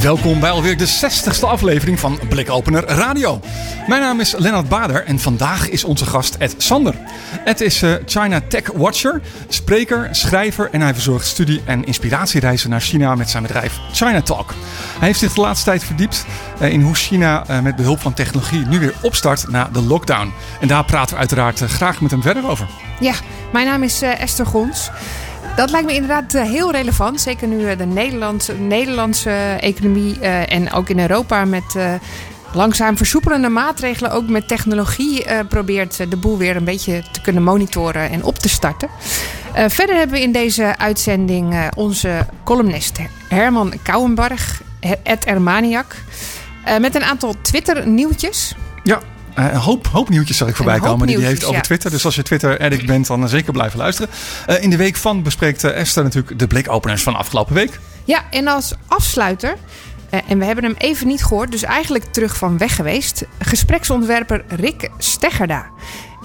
Welkom bij alweer de 60ste aflevering van Blikopener Radio. Mijn naam is Lennart Bader en vandaag is onze gast Ed Sander. Ed is uh, China Tech Watcher, spreker, schrijver en hij verzorgt studie- en inspiratiereizen naar China met zijn bedrijf China Talk. Hij heeft zich de laatste tijd verdiept uh, in hoe China uh, met behulp van technologie nu weer opstart na de lockdown. En daar praten we uiteraard graag met hem verder over. Ja, mijn naam is Esther Gons. Dat lijkt me inderdaad heel relevant. Zeker nu de Nederlandse, Nederlandse economie en ook in Europa met langzaam versoepelende maatregelen, ook met technologie, probeert de boel weer een beetje te kunnen monitoren en op te starten. Verder hebben we in deze uitzending onze columnist Herman Kouwenbarg, Ed Ermaniak, met een aantal Twitter-nieuwtjes. Ja, uh, een hoop, hoop nieuwtjes zag ik voorbij komen die heeft over ja. Twitter. Dus als je Twitter-addict bent, dan zeker blijven luisteren. Uh, in de week van bespreekt Esther natuurlijk de blikopeners van afgelopen week. Ja, en als afsluiter en we hebben hem even niet gehoord, dus eigenlijk terug van weg geweest. Gespreksontwerper Rick Steggerda.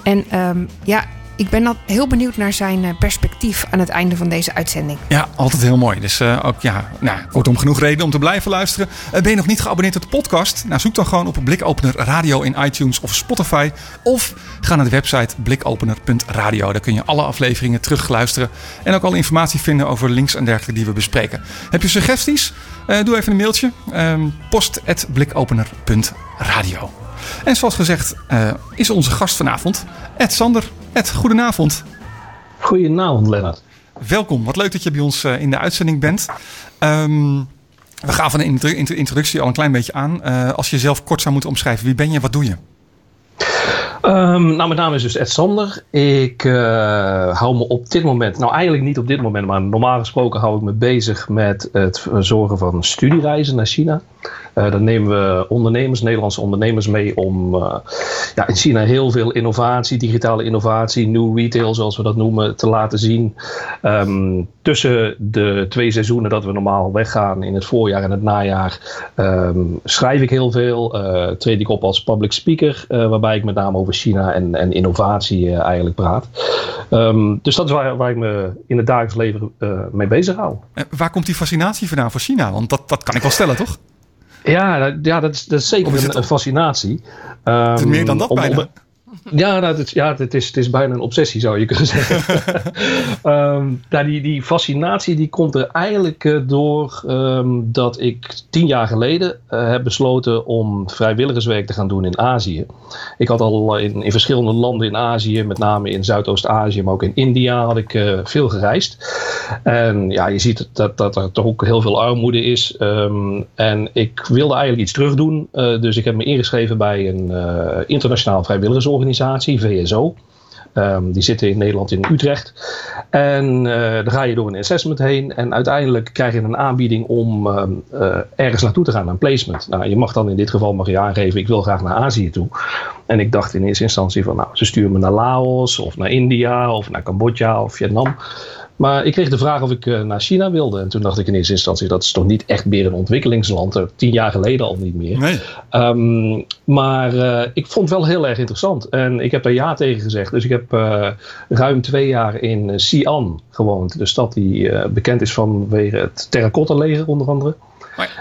En um, ja, ik ben heel benieuwd naar zijn perspectief aan het einde van deze uitzending. Ja, altijd heel mooi. Dus uh, ook, ja, nou, kortom genoeg reden om te blijven luisteren. Uh, ben je nog niet geabonneerd op de podcast? Nou, zoek dan gewoon op Blikopener Radio in iTunes of Spotify. Of ga naar de website blikopener.radio. Daar kun je alle afleveringen terugluisteren. En ook alle informatie vinden over links en dergelijke die we bespreken. Heb je suggesties? Doe even een mailtje. Um, post.blikopener.radio. En zoals gezegd uh, is onze gast vanavond Ed Sander. Ed, goedenavond. Goedenavond, Lennart. Welkom. Wat leuk dat je bij ons uh, in de uitzending bent. Um, we gaven in de introductie al een klein beetje aan. Uh, als je jezelf kort zou moeten omschrijven, wie ben je, wat doe je? Um, nou, mijn naam is dus Ed Sander. Ik uh, hou me op dit moment, nou eigenlijk niet op dit moment, maar normaal gesproken hou ik me bezig met het verzorgen van studiereizen naar China. Uh, dan nemen we ondernemers, Nederlandse ondernemers mee om uh, ja, in China heel veel innovatie, digitale innovatie, new retail zoals we dat noemen, te laten zien. Um, tussen de twee seizoenen dat we normaal weggaan in het voorjaar en het najaar um, schrijf ik heel veel. Uh, treed ik op als public speaker, waarbij ik met name over China en, en innovatie eigenlijk praat. Um, dus dat is waar, waar, ik me in het dagelijks leven mee bezig hou. waar komt die fascinatie vandaan voor China? Want dat, dat kan ik wel stellen, toch? Ja, dat, ja dat, is, dat is zeker een, fascinatie. Um, meer dan dat om, bijna. Om, ja, dat is, ja het, is, het is bijna een obsessie zou je kunnen zeggen. um, nou, die, die fascinatie die komt er eigenlijk uh, door um, dat ik tien jaar geleden uh, heb besloten om vrijwilligerswerk te gaan doen in Azië. Ik had al in, in verschillende landen in Azië, met name in Zuidoost-Azië, maar ook in India had ik uh, veel gereisd. En ja, je ziet dat, dat er toch ook heel veel armoede is. Um, en ik wilde eigenlijk iets terug doen. dus ik heb me ingeschreven bij een internationaal vrijwilligersorganisatie organisatie, VSO. Um, die zitten in Nederland in Utrecht. En uh, dan ga je door een assessment heen. En uiteindelijk krijg je een aanbieding om um, uh, ergens naartoe te gaan, een placement. Nou, je mag dan in dit geval mag je aangeven, ik wil graag naar Azië toe. En ik dacht in eerste instantie van, nou, ze sturen me naar Laos of naar India of naar Cambodja of Vietnam. Maar ik kreeg de vraag of ik uh, naar China wilde. En toen dacht ik in eerste instantie, dat is toch niet echt meer een ontwikkelingsland. Uh, tien jaar geleden al niet meer. Nee. Um, maar uh, ik vond het wel heel erg interessant. En ik heb daar ja tegen gezegd. Dus ik heb ruim twee jaar in Xi'an gewoond. De stad die bekend is vanwege het terracotta leger onder andere.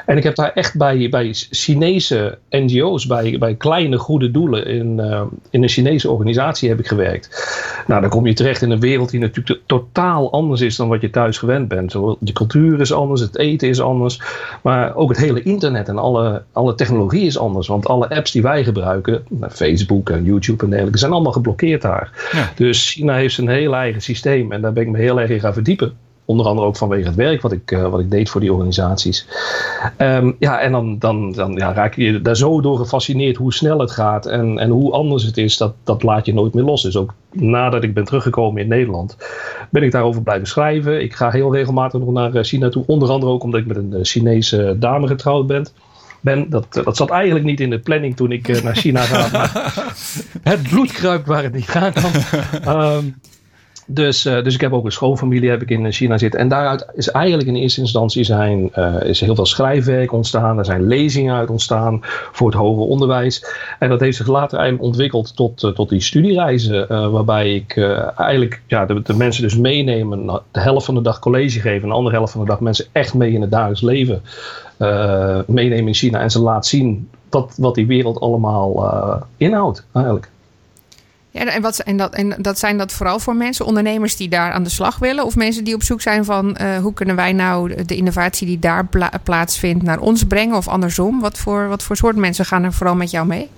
En ik heb daar echt bij, bij Chinese NGO's, bij, bij kleine goede doelen in, uh, in een Chinese organisatie heb ik gewerkt. Nou, dan kom je terecht in een wereld die natuurlijk totaal anders is dan wat je thuis gewend bent. De cultuur is anders, het eten is anders, maar ook het hele internet en alle, alle technologie is anders. Want alle apps die wij gebruiken, Facebook en YouTube en dergelijke, zijn allemaal geblokkeerd daar. Ja. Dus China heeft zijn heel eigen systeem en daar ben ik me heel erg in gaan verdiepen. Onder andere ook vanwege het werk wat ik, uh, wat ik deed voor die organisaties. Um, ja, en dan, dan, dan ja, raak je daar zo door gefascineerd hoe snel het gaat en, en hoe anders het is. Dat, dat laat je nooit meer los. Dus ook nadat ik ben teruggekomen in Nederland, ben ik daarover blijven schrijven. Ik ga heel regelmatig nog naar China toe. Onder andere ook omdat ik met een Chinese dame getrouwd ben. ben. Dat, dat zat eigenlijk niet in de planning toen ik naar China ga. het bloed kruipt waar het niet gaan kan. Ehm, dus, uh, dus ik heb ook een schoonfamilie heb ik in China zitten. En daaruit is eigenlijk in eerste instantie zijn, uh, is heel veel schrijfwerk ontstaan. Er zijn lezingen uit ontstaan voor het hoger onderwijs. En dat heeft zich later eigenlijk ontwikkeld tot, uh, tot die studiereizen. waarbij ik eigenlijk ja, de, de, mensen dus meenemen. De helft van de dag college geven. En de andere helft van de dag mensen echt mee in het dagelijks leven meenemen in China. En ze laat zien wat, wat die wereld allemaal inhoudt eigenlijk. Ja, en, wat, en, dat, en dat zijn dat vooral voor mensen, ondernemers die daar aan de slag willen? Of mensen die op zoek zijn van uh, hoe kunnen wij nou de innovatie die daar pla plaatsvindt naar ons brengen? Of andersom, wat voor, wat voor soort mensen gaan er vooral met jou mee?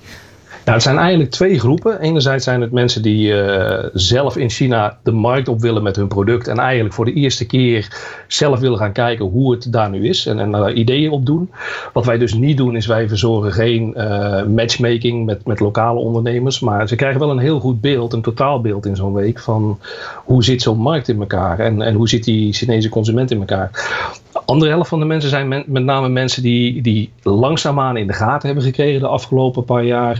Nou, het zijn eigenlijk twee groepen. Enerzijds zijn het mensen die uh, zelf in China de markt op willen met hun product. En eigenlijk voor de eerste keer zelf willen gaan kijken hoe het daar nu is. En, en daar ideeën op doen. Wat wij dus niet doen is wij verzorgen geen uh, matchmaking met, met lokale ondernemers. Maar ze krijgen wel een heel goed beeld, een totaalbeeld in zo'n week. Van hoe zit zo'n markt in elkaar. En, en hoe zit die Chinese consument in elkaar. De andere helft van de mensen zijn met name mensen die, die langzaamaan in de gaten hebben gekregen de afgelopen paar jaar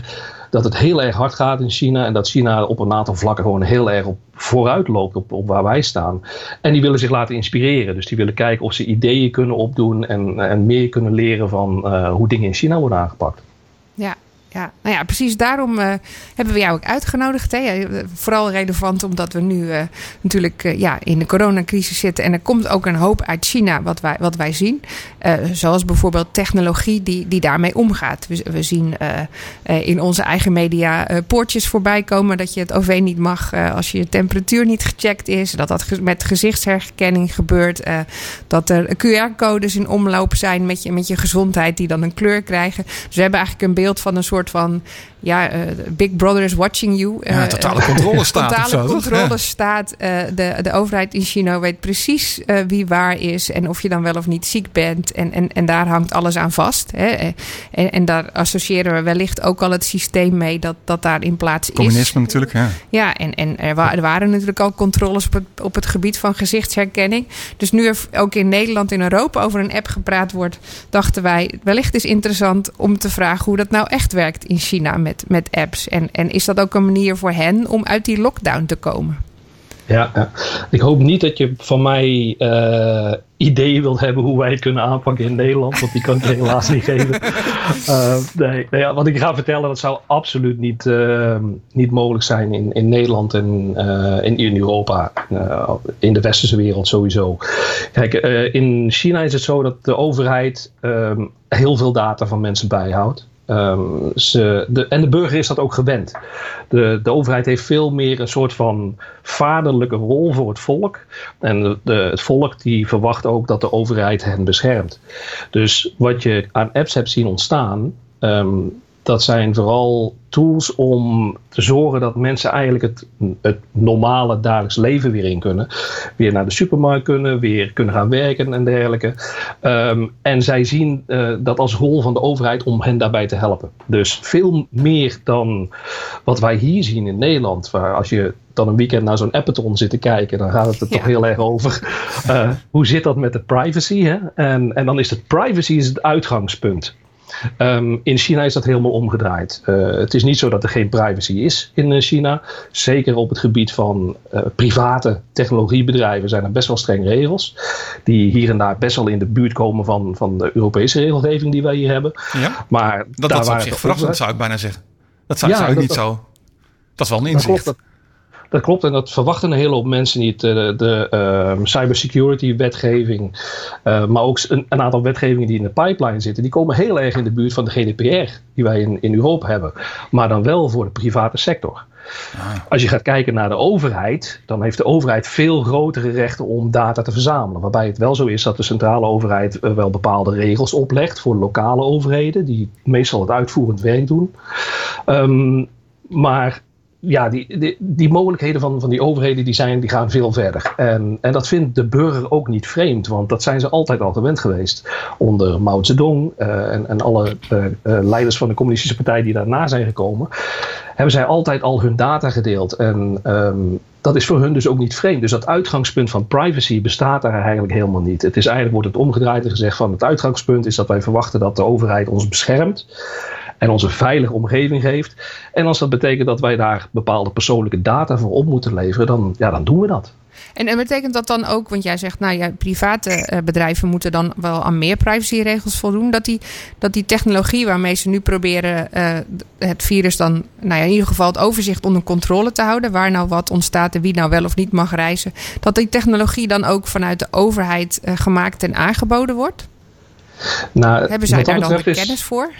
dat het heel erg hard gaat in China. En dat China op een aantal vlakken gewoon heel erg op vooruit loopt op, op waar wij staan. En die willen zich laten inspireren. Dus die willen kijken of ze ideeën kunnen opdoen en, en meer kunnen leren van uh, hoe dingen in China worden aangepakt. Ja, ja, nou ja, precies daarom uh, hebben we jou ook uitgenodigd. Hè? Vooral relevant omdat we nu uh, natuurlijk uh, ja, in de coronacrisis zitten. En er komt ook een hoop uit China wat wij, wat wij zien. zoals bijvoorbeeld technologie die, die daarmee omgaat. We, we zien in onze eigen media poortjes voorbij komen dat je het OV niet mag als je temperatuur niet gecheckt is. Dat dat met gezichtsherkenning gebeurt. dat er QR-codes in omloop zijn met je, met je gezondheid die dan een kleur krijgen. Dus we hebben eigenlijk een beeld van een soort van ja, uh, Big Brother is watching you. Ja, totale eh, controle staat. totale controle staat. Uh, de, de overheid in China weet precies wie waar is en of je dan wel of niet ziek bent. En, en, en daar hangt alles aan vast. Hè. En, en daar associëren we wellicht ook al het systeem mee dat, dat daar in plaats is. Communisme natuurlijk, ja. Ja, en, en er, wa er, waren natuurlijk al controles op het, op het gebied van gezichtsherkenning. Dus nu er ook in Nederland, in Europa over een app gepraat wordt, dachten wij wellicht is interessant om te vragen hoe dat nou echt werkt in China met met, apps? En, en is dat ook een manier voor hen om uit die lockdown te komen? Ja, ja. ik hoop niet dat je van mij uh, ideeën wilt hebben hoe wij het kunnen aanpakken in Nederland, want die kan ik helaas niet geven. Uh, nee, nee, wat ik ga vertellen, dat zou absoluut niet, uh, niet mogelijk zijn in, in Nederland en in, in Europa, in de westerse wereld sowieso. Kijk, in China is het zo dat de overheid ehm, heel veel data van mensen bijhoudt. Um, ze, de, en de burger is dat ook gewend. De, de overheid heeft veel meer een soort van vaderlijke rol voor het volk. En de, het volk die verwacht ook dat de overheid hen beschermt. Dus wat je aan apps hebt zien ontstaan, um, dat zijn vooral tools om te zorgen dat mensen eigenlijk het, het normale dagelijks leven weer in kunnen. Weer naar de supermarkt kunnen, weer kunnen gaan werken en dergelijke. Um, en zij zien uh, dat als rol van de overheid om hen daarbij te helpen. Dus veel meer dan wat wij hier zien in Nederland. Waar als je dan een weekend naar zo'n Appathon zit te kijken, dan gaat het er ja. toch heel erg over. Uh, hoe zit dat met de privacy? Hè? En, en dan is het privacy is het uitgangspunt. Um, in China is dat helemaal omgedraaid. Uh, het is niet zo dat er geen privacy is in uh, China. Zeker op het gebied van uh, private technologiebedrijven zijn er best wel strenge regels. Die hier en daar best wel in de buurt komen van, van de Europese regelgeving die wij hier hebben. Ja? Maar dat, dat is op zich verrassend, zou ik bijna zeggen. Dat zou, ja, zou ik dat, niet zo... Dat is wel een inzicht. Dat klopt en dat verwachten een hele hoop mensen niet. De, de uh, cybersecurity wetgeving, uh, maar ook een, een, aantal wetgevingen die in de pipeline zitten, die komen heel erg in de buurt van de GDPR die wij in, in Europa hebben. Maar dan wel voor de private sector. Ah. Als je gaat kijken naar de overheid, dan heeft de overheid veel grotere rechten om data te verzamelen. Waarbij het wel zo is dat de centrale overheid uh, wel bepaalde regels oplegt voor lokale overheden, die meestal het uitvoerend werk doen. Um, maar ja, die, die, mogelijkheden van, van die overheden die zijn, die gaan veel verder. En, en dat vindt de burger ook niet vreemd, want dat zijn ze altijd al gewend geweest. Onder Mao Zedong uh, en, en alle uh, uh, leiders van de communistische partij die daarna zijn gekomen, hebben zij altijd al hun data gedeeld. En um, dat is voor hun dus ook niet vreemd. Dus dat uitgangspunt van privacy bestaat daar eigenlijk helemaal niet. Het is eigenlijk wordt het omgedraaid en gezegd van het uitgangspunt is dat wij verwachten dat de overheid ons beschermt en ons een veilige omgeving geeft. En als dat betekent dat wij daar bepaalde persoonlijke data voor op moeten leveren, dan, ja, dan doen we dat. En, en betekent dat dan ook, want jij zegt, nou ja, private uh, bedrijven moeten dan wel aan meer privacyregels voldoen, dat die, dat die technologie waarmee ze nu proberen uh, het virus dan, nou ja, in ieder geval het overzicht onder controle te houden, waar nou wat ontstaat en wie nou wel of niet mag reizen, dat die technologie dan ook vanuit de overheid uh, gemaakt en aangeboden wordt? Nou, Hebben zij daar dan de kennis is, voor?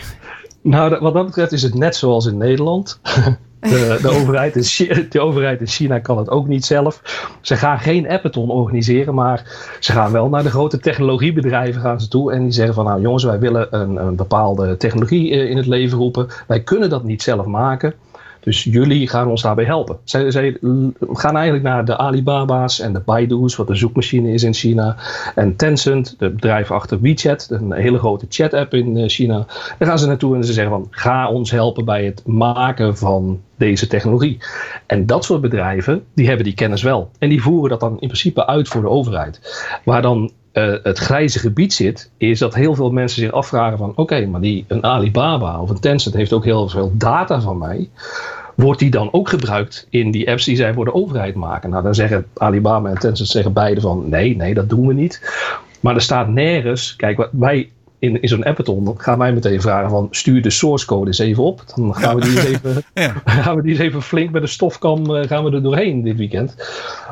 Nou, wat dat betreft is het net zoals in Nederland. De, de, overheid in China, de overheid in China kan het ook niet zelf. Ze gaan geen appathon organiseren, maar ze gaan wel naar de grote technologiebedrijven gaan ze toe. En die zeggen van nou jongens, wij willen een, een bepaalde technologie in het leven roepen. Wij kunnen dat niet zelf maken. Dus jullie gaan ons daarbij helpen. Zij, zij, gaan eigenlijk naar de Alibaba's en de Baidu's, wat de zoekmachine is in China. En Tencent, de bedrijf achter WeChat, een hele grote chat-app in eh, China. Daar gaan ze naartoe en ze zeggen van ga ons helpen bij het maken van deze technologie. En dat soort bedrijven, die hebben die kennis wel. En die voeren dat dan in principe uit voor de overheid. Waar dan uh, het grijze gebied zit, is dat heel veel mensen zich afvragen van oké, maar die een Alibaba of een Tencent heeft ook heel veel data van mij. Wordt die dan ook gebruikt in die apps die zij voor de overheid maken? Nou, dan zeggen Alibaba en Tencent zeggen beide van nee, nee, dat doen we niet. Maar er staat nergens, kijk, wat wij in, in zo'n appathon gaan wij meteen vragen van stuur de source code eens even op. Dan gaan we die eens even, ja. gaan we die eens even flink met de stofkam uh, gaan we er doorheen dit weekend.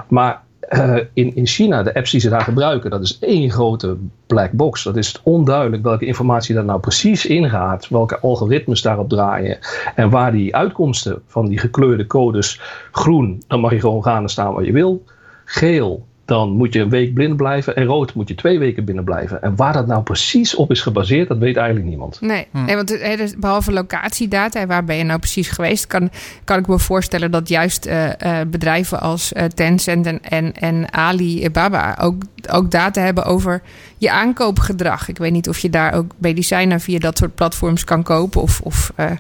Maar uh, in, in China, de apps die ze daar gebruiken, dat is één grote black box. Dat is onduidelijk welke informatie daar nou precies ingaat, welke algoritmes daarop draaien en waar die uitkomsten van die gekleurde codes groen, dan mag je gewoon gaan en staan waar je wil. Geel, dan moet je een week blind blijven. En rood moet je twee weken binnen blijven. En waar dat nou precies op is gebaseerd, dat weet eigenlijk niemand. Nee, hm. nee want dus behalve locatiedata, waar ben je nou precies geweest, kan, kan ik me voorstellen dat juist uh, uh, bedrijven als uh, Tencent en, en, en Alibaba ook, ook data hebben over je aankoopgedrag. Ik weet niet of je daar ook medicijnen via dat soort platforms kan kopen of, of nou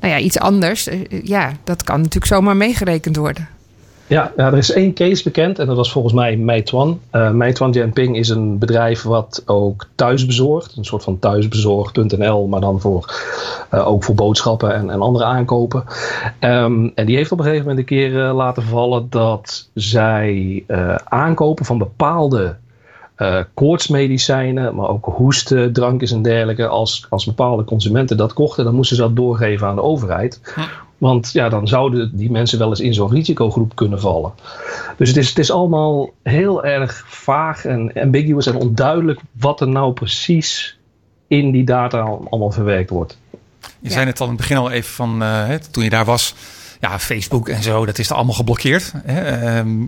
ja, iets anders. ja, dat kan natuurlijk zomaar meegerekend worden. Ja, er is één case bekend en dat was volgens mij Meituan. Uh, Meituan Jianping is een bedrijf wat ook thuis bezorgt. Een soort van thuisbezorg.nl, maar dan voor, uh, ook voor boodschappen en, en andere aankopen. Um, en die heeft op een gegeven moment een keer uh, laten vallen dat zij aankopen van bepaalde koortsmedicijnen, maar ook hoestdrankjes en dergelijke. Als, als bepaalde consumenten dat kochten, dan moesten ze dat doorgeven aan de overheid. Want ja, dan zouden die mensen wel eens in zo'n risicogroep kunnen vallen. Dus het is, het is allemaal heel erg vaag en ambiguous en onduidelijk wat er nou precies in die data allemaal verwerkt wordt. Je zei het al in het begin al even van uh, toen je daar was ja, Facebook en zo, dat is er allemaal geblokkeerd. Hè? Uh,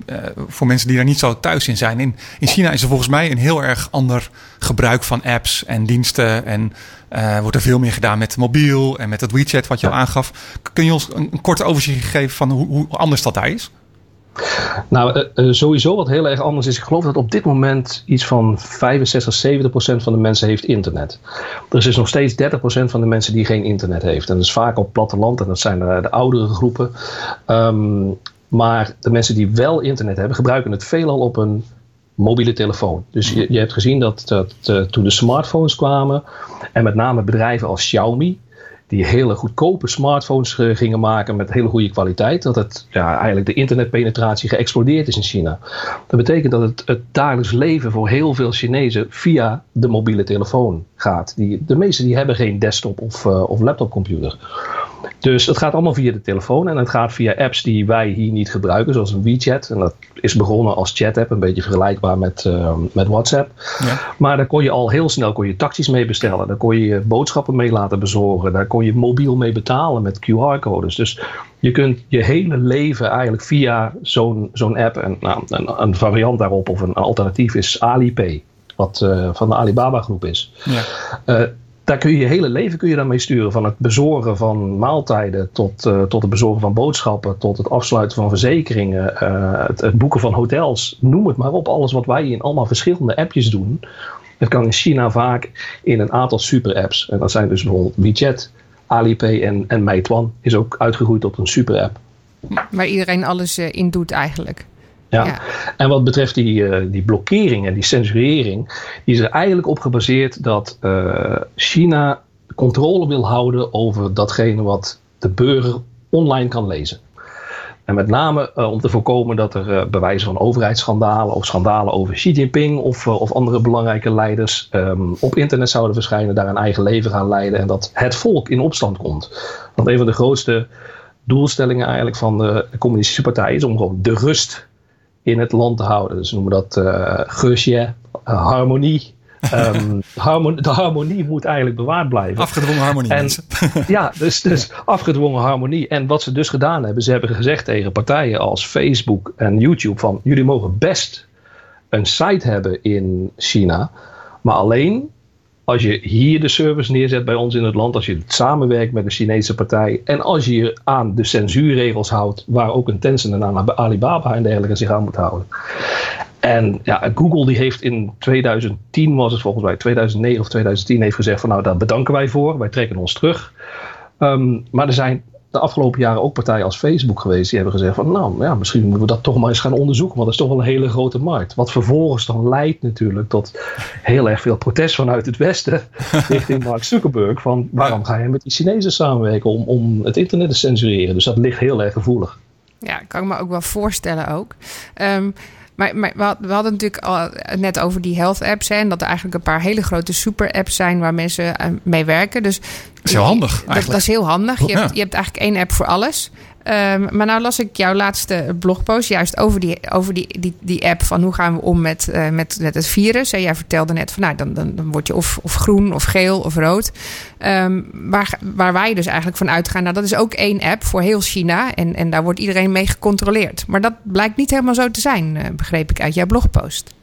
voor mensen die daar niet zo thuis in zijn. In, in China is er volgens mij een heel erg ander gebruik van apps en diensten. En uh, wordt er veel meer gedaan met mobiel en met het WeChat wat je al aangaf. Kun je ons een, korte overzicht geven van hoe, hoe anders dat daar is? Nou, uh, sowieso wat heel erg anders is. Ik geloof dat op dit moment iets van 65, 70 procent van de mensen heeft internet. Er is dus nog steeds 30 procent van de mensen die geen internet heeft. En dat is vaak op platteland en dat zijn de, de oudere groepen. Um, maar de mensen die wel internet hebben, gebruiken het veelal op een mobiele telefoon. Dus je, je hebt gezien dat, dat toen de smartphones kwamen, en met name bedrijven als Xiaomi, die hele goedkope smartphones gingen maken met hele goede kwaliteit, dat het ja, eigenlijk de internetpenetratie geëxplodeerd is in China. Dat betekent dat het, het dagelijks leven voor heel veel Chinezen via de mobiele telefoon gaat. Die, de meesten die hebben geen desktop of, uh, of laptopcomputer. Dus het gaat allemaal via de telefoon en het gaat via apps die wij hier niet gebruiken, zoals een WeChat. En dat is begonnen als chat-app, een beetje vergelijkbaar met, uh, met WhatsApp. Ja. Maar daar kon je al heel snel kon je taxis mee bestellen. Daar kon je boodschappen mee laten bezorgen. Daar kon je mobiel mee betalen met QR-codes. Dus je kunt je hele leven eigenlijk via zo'n zo'n app, en nou, een, een, variant daarop of een alternatief is Alipay. Wat uh, van de Alibaba groep is. Ja. Uh, daar kun je je hele leven kun je daarmee sturen. Van het bezorgen van maaltijden tot, uh, tot het bezorgen van boodschappen, tot het afsluiten van verzekeringen, uh, het, het, boeken van hotels. Noem het maar op. Alles wat wij in allemaal verschillende appjes doen. Dat kan in China vaak in een aantal super apps. En dat zijn dus bijvoorbeeld WeChat, Alipay en, en Meituan is ook uitgegroeid tot een super app. Waar iedereen alles uh, in doet eigenlijk. Ja. ja. En wat betreft die, uh, die blokkering en die censurering, die is er eigenlijk op gebaseerd dat uh, China controle wil houden over datgene wat de burger online kan lezen. En met name uh, om te voorkomen dat er uh, bewijzen van overheidsschandalen of schandalen over Xi Jinping of, uh, of andere belangrijke leiders um, op internet zouden verschijnen, daar een eigen leven gaan leiden en dat het volk in opstand komt. Want een van de grootste doelstellingen eigenlijk van de, de communistische partij is om gewoon de rust in het land te houden. Dus ze noemen dat uh, harmonie, Um, de harmonie moet eigenlijk bewaard blijven. Afgedwongen harmonie. En, ja, dus, dus afgedwongen harmonie. En wat ze dus gedaan hebben, ze hebben gezegd tegen partijen als Facebook en YouTube van jullie mogen best een site hebben in China, maar alleen als je hier de service neerzet bij ons in het land, als je samenwerkt met een Chinese partij en als je je aan de censuurregels houdt, waar ook een Tencent en Alibaba en dergelijke zich aan moet houden. En ja, Google die heeft in 2010 was het volgens mij, 2009 of 2010 heeft gezegd van nou daar bedanken wij voor, wij trekken ons terug. Um, maar er zijn de afgelopen jaren ook partijen als Facebook geweest die hebben gezegd van nou ja, misschien moeten we dat toch maar eens gaan onderzoeken, want dat is toch wel een hele grote markt. Wat vervolgens dan leidt natuurlijk tot heel erg veel protest vanuit het Westen richting Mark Zuckerberg van waarom ga je met die Chinezen samenwerken om, om het internet te censureren. Dus dat ligt heel erg gevoelig. Ja, kan ik me ook wel voorstellen ook. Um, maar, maar we, hadden natuurlijk al net over die health apps. Hè, en dat er eigenlijk een paar hele grote super apps zijn waar mensen uh, mee werken. Dus dat is heel handig. Dat, dat, is heel handig. Je, hebt, je hebt eigenlijk één app voor alles. Um, maar nou las ik jouw laatste blogpost juist over die, over die, die, die app van hoe gaan we om met, uh, met, met het virus. En jij vertelde net van nou, dan, dan, dan word je of, of groen of geel of rood. Um, waar, waar wij dus eigenlijk van uitgaan, nou dat is ook één app voor heel China. En, en daar wordt iedereen mee gecontroleerd. Maar dat blijkt niet helemaal zo te zijn, uh, begreep ik uit jouw blogpost.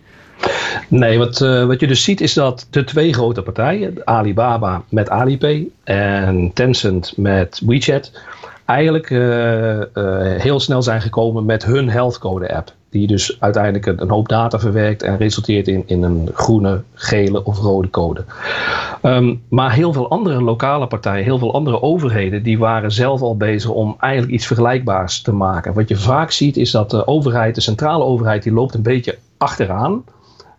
Nee, wat, uh, wat je dus ziet is dat de twee grote partijen, Alibaba met Alipay en Tencent met WeChat eigenlijk uh, uh, heel snel zijn gekomen met hun health code app. Die dus uiteindelijk een, hoop data verwerkt en resulteert in, in een groene, gele of rode code. Um, maar heel veel andere lokale partijen, heel veel andere overheden, die waren zelf al bezig om eigenlijk iets vergelijkbaars te maken. Wat je vaak ziet is dat de overheid, de centrale overheid, die loopt een beetje achteraan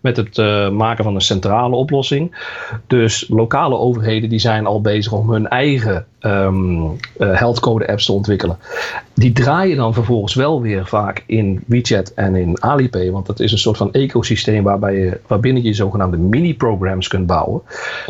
met het uh, maken van een centrale oplossing. Dus lokale overheden die zijn al bezig om hun eigen um, uh, health code apps te ontwikkelen. Die draaien dan vervolgens wel weer vaak in WeChat en in Alipay, want dat is een soort van ecosysteem waarbij je, waarbinnen je zogenaamde mini-programs kunt bouwen.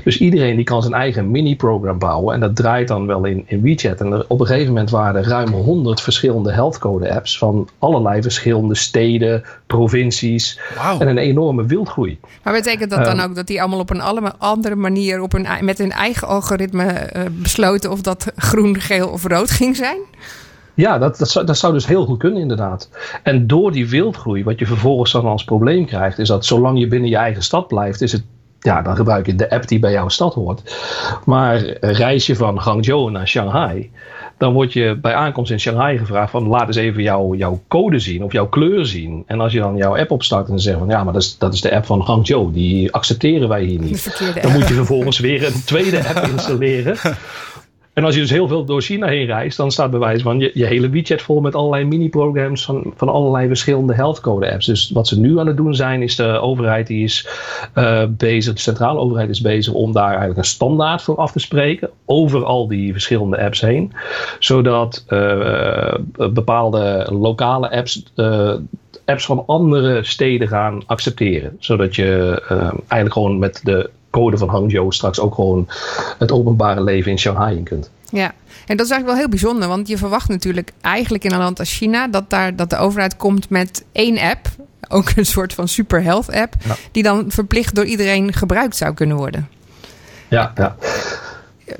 Dus iedereen die kan zijn eigen mini-program bouwen en dat draait dan wel in, in WeChat. En er, op een gegeven moment waren er ruim 100 verschillende health code apps van allerlei verschillende steden, provincies wow. en een enorme wildgroei. Maar betekent dat dan um, ook dat die allemaal op een andere manier op hun, met hun eigen algoritme uh, besloten of dat groen, geel of rood ging zijn? Ja, dat, dat, zou, dat zou dus heel goed kunnen, inderdaad. En door die wildgroei, wat je vervolgens dan als probleem krijgt, is dat zolang je binnen je eigen stad blijft, is het ja, dan gebruik je de app die bij jouw stad hoort. Maar reis je van Guangzhou naar Shanghai, dan word je bij aankomst in Shanghai gevraagd van laat eens even jouw, jouw code zien of jouw kleur zien. En als je dan jouw app opstart en zegt van ja, maar dat is, dat is de app van Guangzhou, die accepteren wij hier niet. Dan moet je vervolgens weer een tweede app installeren. En als je dus heel veel door China heen reist, dan staat bewijs van je, je hele WeChat vol met allerlei mini-programs van, van allerlei verschillende health code apps. Dus wat ze nu aan het doen zijn, is de overheid die is uh, bezig, de centrale overheid is bezig om daar eigenlijk een standaard voor af te spreken over al die verschillende apps heen. Zodat uh, bepaalde lokale apps uh, apps van andere steden gaan accepteren. Zodat je eigenlijk gewoon met de code van Hangzhou straks ook gewoon het openbare leven in Shanghai in kunt. Ja, en dat is eigenlijk wel heel bijzonder, want je verwacht natuurlijk eigenlijk in een land als China dat, daar, dat de overheid komt met één app, ook een soort van super health app, ja. die dan verplicht door iedereen gebruikt zou kunnen worden. Ja, ja.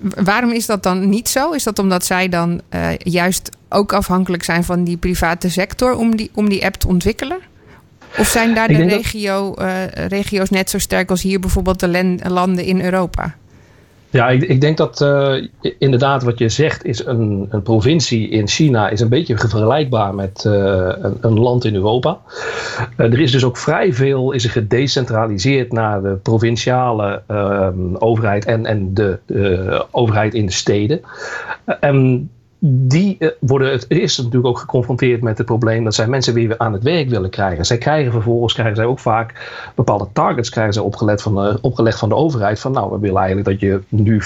Waarom is dat dan niet zo? Is dat omdat zij dan uh, juist ook afhankelijk zijn van die private sector om die, om die app te ontwikkelen? Of zijn daar de regio, dat... uh, regio's net zo sterk als hier bijvoorbeeld de landen in Europa? Ja, ik, ik denk dat uh, inderdaad wat je zegt is een, een provincie in China is een beetje vergelijkbaar met uh, een, een, land in Europa. Er is dus ook vrij veel is er gedecentraliseerd naar de provinciale overheid en, en de overheid in de steden. en die uh, worden het eerst natuurlijk ook geconfronteerd met het probleem dat zij mensen weer aan het werk willen krijgen. Zij krijgen vervolgens krijgen zij ook vaak bepaalde targets krijgen zij opgelegd van de, opgelegd van de overheid. Van nou, we willen eigenlijk dat je nu 50%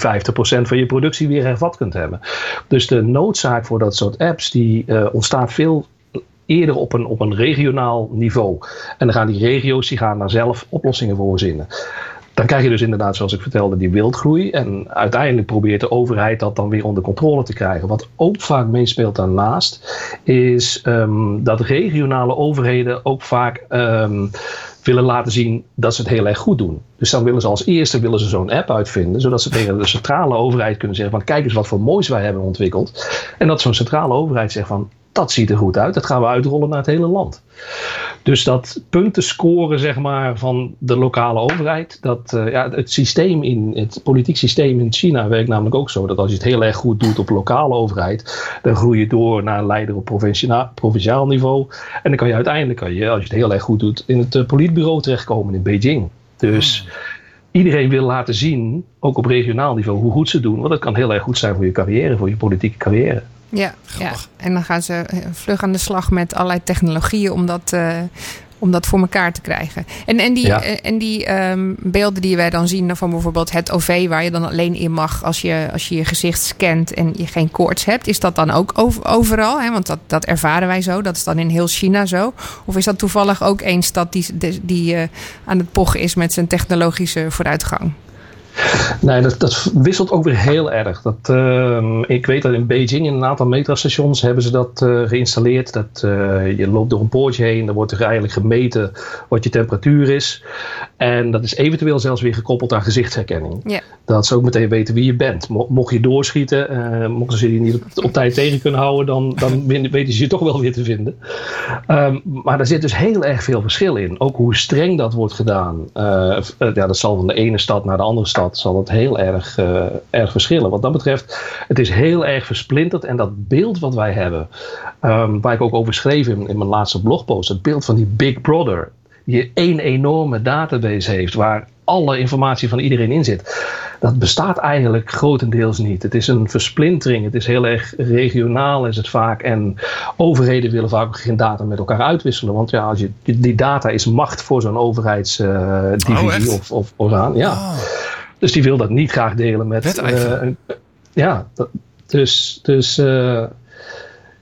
van je productie weer hervat kunt hebben. Dus de noodzaak voor dat soort apps die uh, ontstaat veel eerder op een, op een regionaal niveau. En dan gaan die regio's die gaan daar zelf oplossingen voor verzinnen. Dan krijg je dus inderdaad, zoals ik vertelde, die wildgroei. En uiteindelijk probeert de overheid dat dan weer onder controle te krijgen. Wat ook vaak meespeelt daarnaast, is um, dat regionale overheden ook vaak um, willen laten zien dat ze het heel erg goed doen. Dus dan willen ze als eerste willen ze zo'n app uitvinden, zodat ze tegen de centrale overheid kunnen zeggen van kijk eens wat voor moois wij hebben ontwikkeld. En dat zo'n centrale overheid zegt van dat ziet er goed uit. Dat gaan we uitrollen naar het hele land. Dus dat punten scoren zeg maar, van de lokale overheid. Dat, uh, ja, het systeem in het politiek systeem in China werkt namelijk ook zo. Dat als je het heel erg goed doet op lokale overheid. Dan groei je door naar een leider op provinciaal niveau. En dan kan je uiteindelijk, kan je, als je het heel erg goed doet, in het uh, politbureau terechtkomen in Beijing. Dus hmm. iedereen wil laten zien, ook op regionaal niveau, hoe goed ze doen. Want dat kan heel erg goed zijn voor je carrière, voor je politieke carrière. Ja, ja, en dan gaan ze eh, vlug aan de slag met allerlei technologieën om dat, uh, om dat voor elkaar te krijgen. En, en die, ja. en die um, beelden die wij dan zien van bijvoorbeeld het OV, waar je dan alleen in mag als je je, als je, je gezicht scant en je geen koorts hebt, is dat dan ook overal? Hè? Want dat, dat ervaren wij zo. Dat is dan in heel China zo. Of is dat toevallig ook één stad die, die, die uh, aan het pochen is met zijn technologische vooruitgang? Nee, dat, dat wisselt ook weer heel erg. Dat, uh, ik weet dat in Beijing in een aantal metrostations hebben ze dat uh, geïnstalleerd. Dat, uh, je loopt door een poortje heen, dan wordt er eigenlijk gemeten wat je temperatuur is. En dat is eventueel zelfs weer gekoppeld aan gezichtsherkenning. Yeah. Dat ze ook meteen weten wie je bent. Mocht je doorschieten, uh, mochten ze je niet op, op, tijd tegen kunnen houden, dan, dan weten ze je toch wel weer te vinden. Um, maar er zit dus heel erg veel verschil in. Ook hoe streng dat wordt gedaan. ja, dat zal van de ene stad naar de andere stad zal het heel erg, uh, erg verschillen. Wat dat betreft, het is heel erg versplinterd. En dat beeld wat wij hebben, um, waar ik ook over schreef in, in mijn laatste blogpost, het beeld van die Big Brother, die één enorme database heeft waar alle informatie van iedereen in zit. Dat bestaat eigenlijk grotendeels niet. Het is een versplintering. Het is heel erg regionaal is het vaak. En overheden willen vaak geen data met elkaar uitwisselen. Want ja, als je, die data is macht voor zo'n overheidsdivisie uh, oh, of, of orgaan. Ja. Oh. Dus die wil dat niet graag delen met. Uh, ja, dat, dus. dus uh,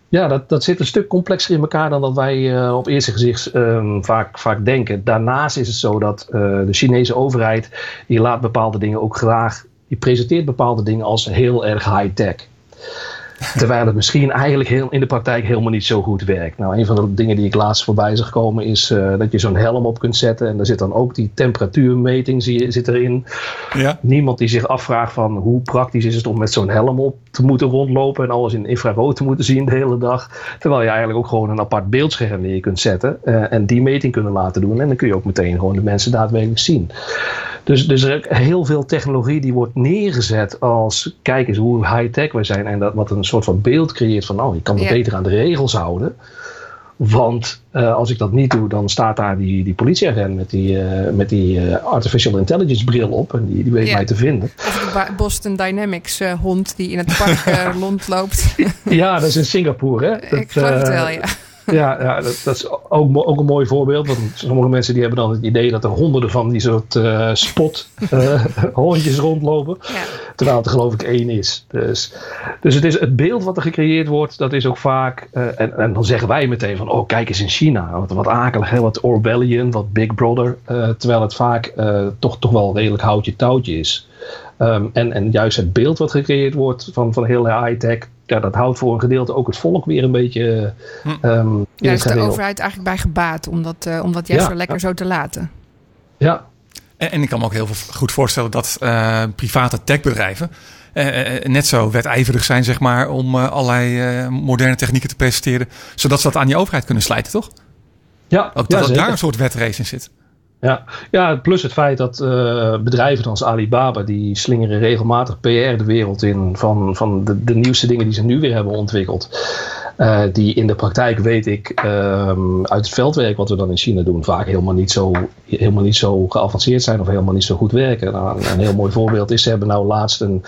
ja, dat, dat zit een stuk complexer in elkaar dan dat wij uh, op eerste gezicht um, vaak, vaak denken. Daarnaast is het zo dat de Chinese overheid. die laat bepaalde dingen ook graag. die presenteert bepaalde dingen als heel erg high-tech. Terwijl het misschien eigenlijk heel, in de praktijk helemaal niet zo goed werkt. Nou, een van de dingen die ik laatst voorbij zag komen is uh, dat je zo'n helm op kunt zetten. En daar zit dan ook die temperatuurmeting zie je, zit erin. Ja. Niemand die zich afvraagt van hoe praktisch is het om met zo'n helm op te moeten rondlopen. En alles in infrarood te moeten zien de hele dag. Terwijl je eigenlijk ook gewoon een apart beeldscherm neer kunt zetten. Uh, en die meting kunnen laten doen. En dan kun je ook meteen gewoon de mensen daadwerkelijk zien. Dus, dus er is heel veel technologie die wordt neergezet als kijk eens hoe high-tech wij zijn. En dat wat een soort van beeld creëert van oh, je kan me ja. beter aan de regels houden. Want uh, als ik dat niet doe, dan staat daar die, die politieagent met die, uh, met die uh, artificial intelligence bril op. En die, die weet mij te vinden. Of de Boston Dynamics hond die in het park rondloopt. ja, dat is in Singapore. Hè? Dat, ik geloof het wel, ja. Ja, ja dat, dat, is ook, ook een mooi voorbeeld. Want sommige mensen die hebben dan het idee dat er honderden van die soort uh, spot uh, hondjes rondlopen. Ja. Terwijl het er geloof ik één is. Dus, dus het, is het beeld wat er gecreëerd wordt, dat is ook vaak. Uh, en, en dan zeggen wij meteen van, oh kijk eens in China. Wat, wat akelig, hè? wat Orwellian, wat Big Brother. terwijl het vaak toch, toch wel redelijk houtje touwtje is. Um, en, en juist het beeld wat gecreëerd wordt van, van heel high-tech, ja, dat houdt voor een gedeelte ook het volk weer een beetje. Um, ja, is de overheid eigenlijk bij gebaat om dat, uh, om dat juist ja, zo lekker ja. zo te laten? Ja. En, en, ik kan me ook heel goed voorstellen dat uh, private techbedrijven. Uh, net zo wedijverig zijn, zeg maar, om allerlei moderne technieken te presenteren, zodat ze dat aan die overheid kunnen slijten, toch? Ja, ook dat, dat daar een soort wetrace in zit. Ja, ja plus het feit dat uh, bedrijven als Alibaba, die slingeren regelmatig PR de wereld in van, van de, de nieuwste dingen die ze nu weer hebben ontwikkeld. Uh, die in de praktijk weet ik um, uit het veldwerk wat we dan in China doen, vaak helemaal niet zo, helemaal niet zo geavanceerd zijn of helemaal niet zo goed werken. Nou, een heel mooi voorbeeld is, ze hebben nou laatst een,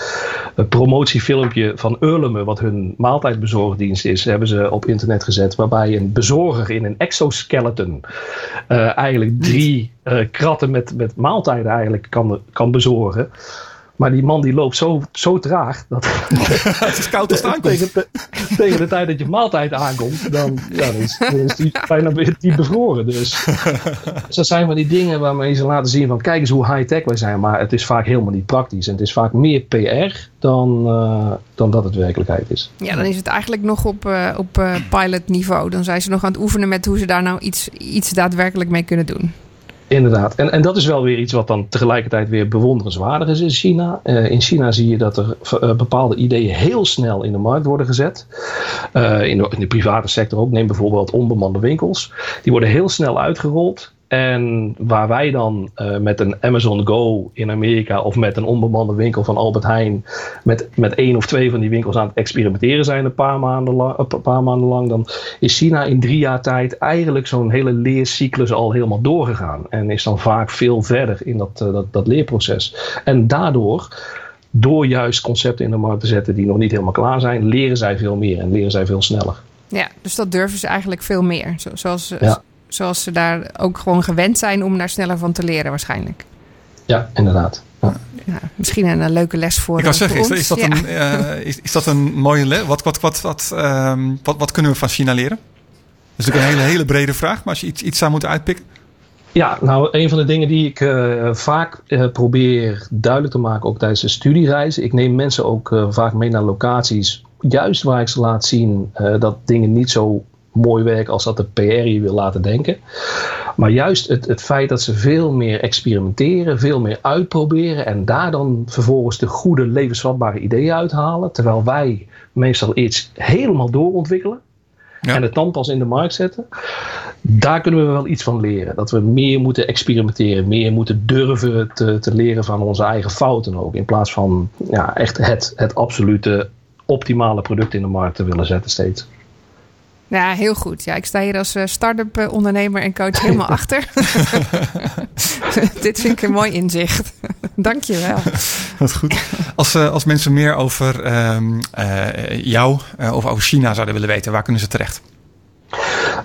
een promotiefilmpje van Eurleme, wat hun maaltijdbezorgdienst is, hebben ze op internet gezet. Waarbij een bezorger in een exoskeleton uh, eigenlijk drie uh, kratten met, met maaltijden eigenlijk kan, kan bezorgen. Maar die man die loopt zo, zo traag. Dat het is koud als het aankomt. Tegen de, tegen de tijd dat je maaltijd aankomt, dan, ja, dan, is, dan is die bijna die bevroren. Dus. dus dat zijn van die dingen waarmee ze laten zien van kijk eens hoe high-tech wij zijn. Maar het is vaak helemaal niet praktisch. En het is vaak meer PR dan, uh, dan dat het werkelijkheid is. Ja, dan is het eigenlijk nog op, uh, op uh, pilot niveau. Dan zijn ze nog aan het oefenen met hoe ze daar nou iets, iets daadwerkelijk mee kunnen doen. Inderdaad. En, en dat is wel weer iets wat dan tegelijkertijd weer bewonderenswaardig is in China. Uh, in China zie je dat er uh, bepaalde ideeën heel snel in de markt worden gezet. Uh, in, de, in, de, private sector ook. Neem bijvoorbeeld onbemande winkels. Die worden heel snel uitgerold. En waar wij dan uh, met een Amazon Go in Amerika of met een onbemande winkel van Albert Heijn met, met één of twee van die winkels aan het experimenteren zijn een paar maanden lang, een paar maanden lang dan is China in drie jaar tijd eigenlijk zo'n hele leercyclus al helemaal doorgegaan. En is dan vaak veel verder in dat, uh, dat, dat leerproces. En daardoor door juist concepten in de markt te zetten die nog niet helemaal klaar zijn, leren zij veel meer en leren zij veel sneller. Ja, dus dat durven ze eigenlijk veel meer. Zoals, ja zoals ze daar ook gewoon gewend zijn om daar sneller van te leren waarschijnlijk. Ja, inderdaad. Ja. Ja, misschien een, een, leuke les voor. Ik kan zeggen, is, is, dat ja. een, uh, is, is, dat een mooie les? Wat, wat, wat, wat, um, wat, wat kunnen we van China leren? Dat is natuurlijk een hele, hele brede vraag, maar als je iets, iets zou moeten uitpikken. Ja, nou, een van de dingen die ik uh, vaak uh, probeer duidelijk te maken, ook tijdens de studiereizen. Ik neem mensen ook uh, vaak mee naar locaties, juist waar ik ze laat zien dat dingen niet zo mooi werk als dat de PR je wil laten denken. Maar juist het, het feit dat ze veel meer experimenteren, veel meer uitproberen en daar dan vervolgens de goede levensvatbare ideeën uithalen. Terwijl wij meestal iets helemaal doorontwikkelen. Ja. En het dan pas in de markt zetten. Daar kunnen we wel iets van leren. Dat we meer moeten experimenteren, meer moeten durven te, te leren van onze eigen fouten ook. In plaats van ja, echt het, het absolute optimale product in de markt te willen zetten steeds. Ja, heel goed. Ja, ik sta hier als uh, start-up uh, ondernemer en coach helemaal achter. Dit vind ik een mooi inzicht. Dank je wel. Dat is goed. Als, uh, als mensen meer over um, jou of over China zouden willen weten, waar kunnen ze terecht?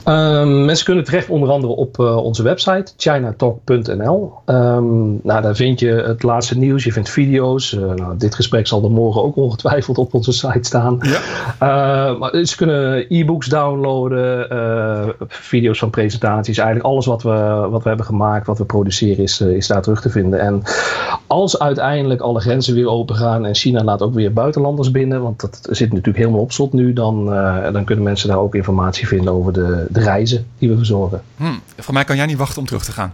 Um, mensen kunnen terecht onder andere op uh, onze website chinatalk.nl. Um, nou, daar vind je het laatste nieuws, je vindt video's. Uh, nou, dit gesprek zal er morgen ook ongetwijfeld op onze site staan. Ja. Uh, maar ze kunnen e-books downloaden, video's van presentaties. Eigenlijk alles wat we, wat we hebben gemaakt, wat we produceren, is, is daar terug te vinden. En als uiteindelijk alle grenzen weer open gaan en China laat ook weer buitenlanders binnen, want dat zit natuurlijk helemaal op slot nu, dan, dan kunnen mensen daar ook informatie vinden over de, de reizen die we verzorgen. Hmm. Voor mij kan jij niet wachten om terug te gaan.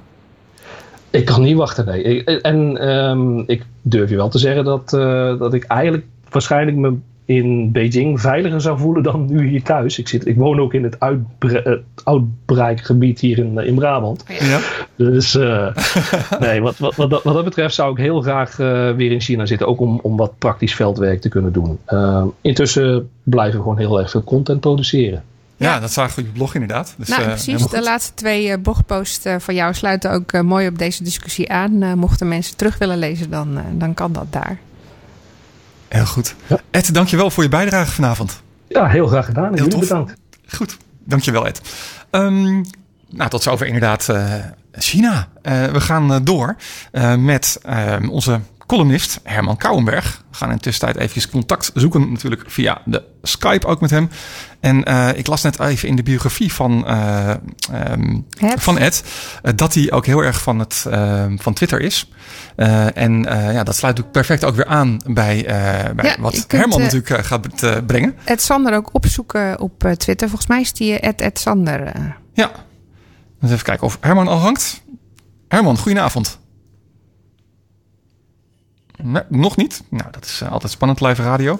Ik kan niet wachten, nee. En um, ik durf je wel te zeggen dat, uh, dat ik eigenlijk waarschijnlijk me in Beijing veiliger zou voelen dan nu hier thuis. Ik, zit, ik woon ook in het, uitbre het uitbreikgebied hier in, in Brabant. Ja. Dus uh, nee, wat, wat, wat, wat, dat betreft zou ik heel graag uh, weer in China zitten. Ook om, om wat praktisch veldwerk te kunnen doen. Uh, intussen blijven we gewoon heel erg veel content produceren. Ja, ja, dat zagen we op je blog inderdaad. Dus, nou, uh, precies. De laatste twee uh, blogposts uh, van jou sluiten ook mooi op deze discussie aan. mochten mensen terug willen lezen, dan, dan kan dat daar. Heel goed. Ja. Ed, dankjewel voor je bijdrage vanavond. Ja, heel graag gedaan. Heel jullie bedankt. Goed, dankjewel Ed. Um, nou, tot zover inderdaad China. we gaan door met ehm, onze columnist Herman Kouwenberg. We gaan in de tussentijd even contact zoeken, natuurlijk via de Skype ook met hem. En uh, ik las net even in de biografie van, uh, um, van Ed uh, dat hij ook heel erg van, het, van Twitter is. en ja, dat sluit natuurlijk perfect ook weer aan bij, bij ja, wat Herman natuurlijk gaat brengen. Ed Sander ook opzoeken op Twitter. Volgens mij is die Ed, Ed Sander. Ja, dus even kijken of Herman al hangt. Herman, goedenavond. Nee, nog niet. Nou, dat is uh, altijd spannend live radio.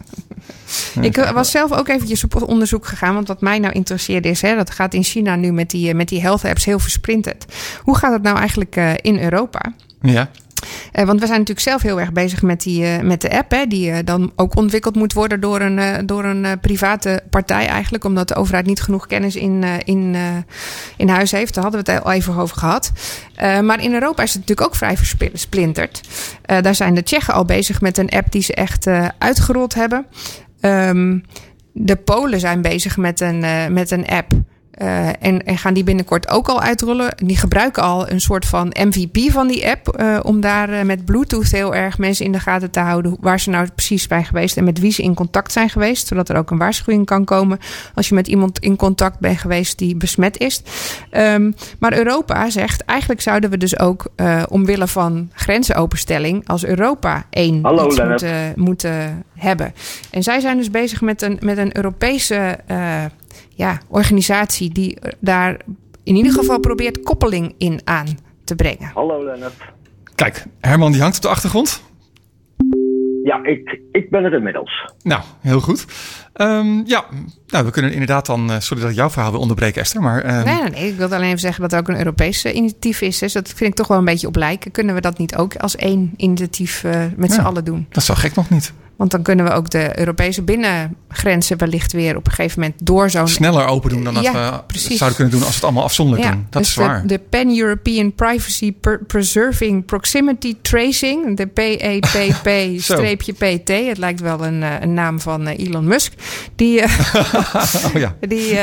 ik was zelf ook eventjes op onderzoek gegaan. Want wat mij nou interesseerde is... Hè, dat gaat in China nu met die, met die health apps heel versprinterd. Hoe gaat het nou eigenlijk uh, in Europa? Ja. Eh, want we zijn natuurlijk zelf heel erg bezig met, die, eh, met de app, hè, die eh, dan ook ontwikkeld moet worden door een, door een private partij eigenlijk, omdat de overheid niet genoeg kennis in, in, in huis heeft. Daar hadden we het al even over gehad. Eh, maar in Europa is het natuurlijk ook vrij versplinterd. Daar zijn de Tsjechen al bezig met een app die ze echt uitgerold hebben. Ehm, de Polen zijn bezig met een, met een app. Eh, en, en gaan die binnenkort ook al uitrollen. Die gebruiken al een soort van MVP van die app. eh, om daar eh, met Bluetooth heel erg mensen in de gaten te houden. Waar ze nou precies bij geweest en met wie ze in contact zijn geweest. Zodat er ook een waarschuwing kan komen. Als je met iemand in contact bent geweest die besmet is. Ehm, maar Europa zegt eigenlijk zouden we dus ook omwille van grenzenopenstelling. als Europa één Hallo, iets moeten, moeten hebben. En zij zijn dus bezig met een, met een Europese ja, organisatie die daar in ieder geval probeert koppeling in aan te brengen. Hallo Lennart. Kijk, Herman die hangt op de achtergrond. Ja, ik, ik ben er inmiddels. Nou, heel goed. Ehm, ja, nou, we kunnen inderdaad dan... eh, sorry dat ik jouw verhaal wil onderbreken, Esther. Maar ehm, Nee, nee, nee. Ik wilde alleen even zeggen dat er ook een Europees eh, initiatief is. Dus dat vind ik toch wel een beetje op lijken. Kunnen we dat niet ook als één initiatief eh, met z'n Ja. allen doen? dat is zo gek nog niet. Want dan kunnen we ook de Europese binnengrenzen wellicht weer op een gegeven moment door zo'n Sneller open doen dan dat Ja, we precies. zouden kunnen doen als we het allemaal afzonderlijk doen. Dat dus is waar. De, de Pan-European Privacy Preserving Proximity Tracing, de PEPP-PT. Het lijkt wel een, eh, een naam van eh, Elon Musk. Die, eh, oh ja. die,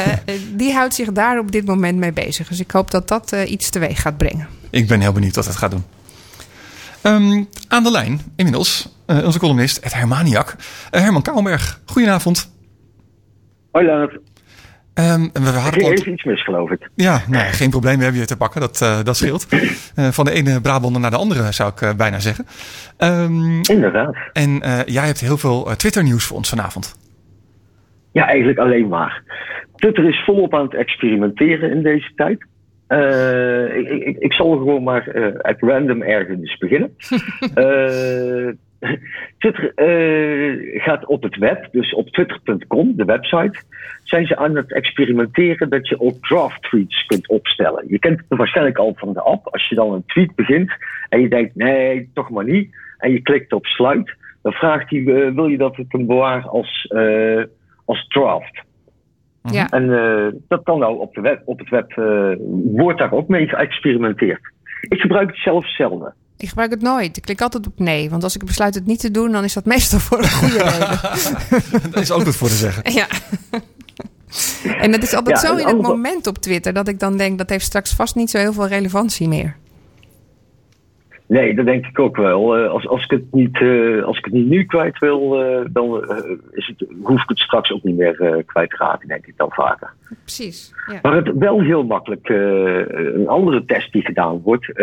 die houdt zich daar op dit moment mee bezig. Dus ik hoop dat dat iets teweeg gaat brengen. Ik ben heel benieuwd wat het gaat doen. Ehm, aan de lijn inmiddels eh, onze columnist Ed Hermaniak. Eh, Herman Kouwenberg, goedenavond. Hoi Lennart. Ehm, en we Er hadden al- even iets mis, geloof ik. Ja, nou, geen probleem, we hebben je te pakken, dat, eh, dat scheelt. Van de ene Brabander naar de andere, zou ik bijna zeggen. Ehm, Inderdaad. en jij hebt heel veel Twitter-nieuws voor ons vanavond. Ja, eigenlijk alleen maar. Twitter is volop aan het experimenteren in deze tijd. Eh, ik, ik, ik zal gewoon maar eh at random ergens beginnen. Eh, Twitter gaat op het web, dus op twitter.com, de website, zijn ze aan het experimenteren dat je ook draft tweets kunt opstellen. Je kent het waarschijnlijk al van de app. Als je dan een tweet begint en je denkt, nee, toch maar niet. En je klikt op sluit, dan vraagt hij, wil je dat ik hem bewaar als, als draft? Ja. En eh, dat kan nou op, de web, op het web, eh, wordt daar ook mee geëxperimenteerd. Ik gebruik het zelf zelden. Ik gebruik het nooit. Ik klik altijd op nee. Want als ik besluit het niet te doen, dan is dat meestal voor een goede reden. Daar is ook wat voor te zeggen. Ja. En dat is altijd Ja, zo in het andere- moment op Twitter dat ik dan denk dat heeft straks vast niet zo heel veel relevantie meer. Nee, dat denk ik ook wel. Eh, als, als, ik het niet, eh, als ik het niet nu kwijt wil, eh, dan is het, hoef ik het straks ook niet meer kwijt te raken, denk ik dan vaker. Precies. Ja. Waar het wel heel makkelijk, een andere test die gedaan wordt,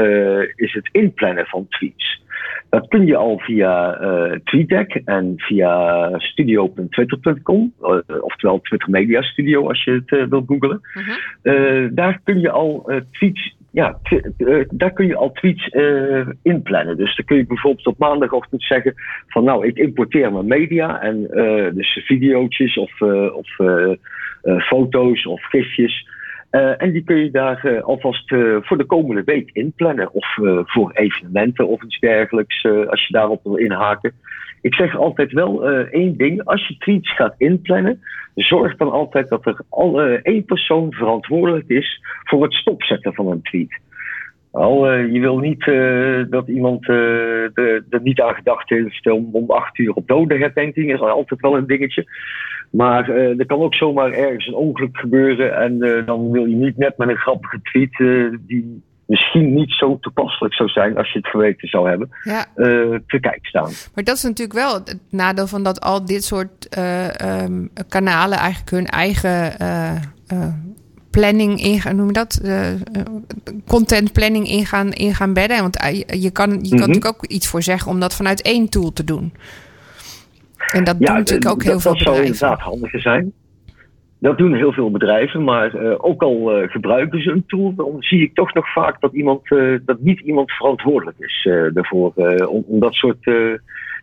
is het inplannen van tweets. Dat kun je al via eh TweetDeck en via studio.twitter.com, oftewel Twitter Media Studio als je het wilt googlen. Mhm. Daar kun je al tweets, ja, eh, daar kun je al tweets eh, inplannen. Dus dan kun je bijvoorbeeld op maandagochtend zeggen van nou, ik importeer mijn media en eh, dus videootjes of, of foto's of gifjes. En die kun je daar alvast voor de komende week inplannen. Of voor evenementen of iets dergelijks, als je daarop wil inhaken. Ik zeg altijd wel eh, één ding. Als je tweets gaat inplannen, zorg dan altijd dat er al eh, één persoon verantwoordelijk is voor het stopzetten van een tweet. Wel, eh, je wil niet dat iemand er niet aan gedacht heeft om om acht uur op dodenherdenking. is altijd wel een dingetje. Maar er kan ook zomaar ergens een ongeluk gebeuren. En dan wil je niet net met een grappige tweet die misschien niet zo toepasselijk zou zijn als je het geweten zou hebben, ja. eh, te kijk staan. Maar dat is natuurlijk wel het nadeel van dat al dit soort eh, ehm, kanalen eigenlijk hun eigen eh, planning ingaan, noem je dat? Content planning ingaan, ingaan bedden. Want je, kan, je kan Mhm. natuurlijk ook iets voor zeggen om dat vanuit één tool te doen. En dat doen natuurlijk ook heel dat, veel dat zou bedrijven. inderdaad handiger zijn. Dat doen heel veel bedrijven, maar eh, ook al eh, gebruiken ze een tool, dan zie ik toch nog vaak dat, iemand, eh, dat niet iemand verantwoordelijk is daarvoor. om, om dat soort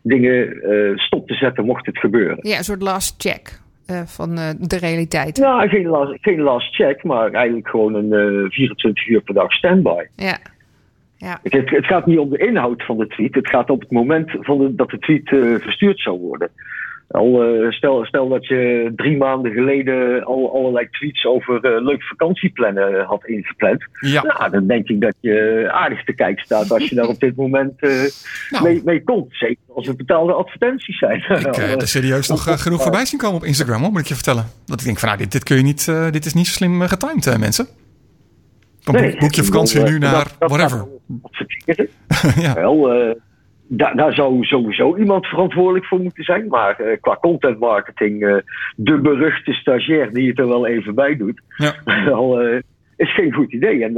dingen stop te zetten mocht het gebeuren. Ja, een soort last check van de realiteit. Nou, geen last, geen last check, maar eigenlijk gewoon een eh, 24 uur per dag standby. Ja. Ja. Het, het gaat niet om de inhoud van de tweet. Het gaat op het moment van de, dat de tweet verstuurd zou worden. Al, eh, stel, stel dat je drie maanden geleden al allerlei tweets over eh, leuk vakantieplannen had ingepland. Ja. Nou, dan denk ik dat je aardig te kijken staat als je daar op dit moment eh, Nou. mee, mee komt. Zeker als het betaalde advertenties zijn. Ik eh, heb er serieus nog eh, genoeg voorbij zien komen op Instagram, hoor, moet ik je vertellen. Dat ik denk van, nou, dit, dit kun je niet, eh, dit is niet zo slim eh, getimed, eh, mensen. Dan boek, boek je vakantie nu naar dat- dat whatever. ja. Wel, eh, daar, daar zou sowieso iemand verantwoordelijk voor moeten zijn. Maar eh, qua content marketing, eh, de beruchte stagiair die het er wel even bij doet, Ja. wel, eh, is geen goed idee. En,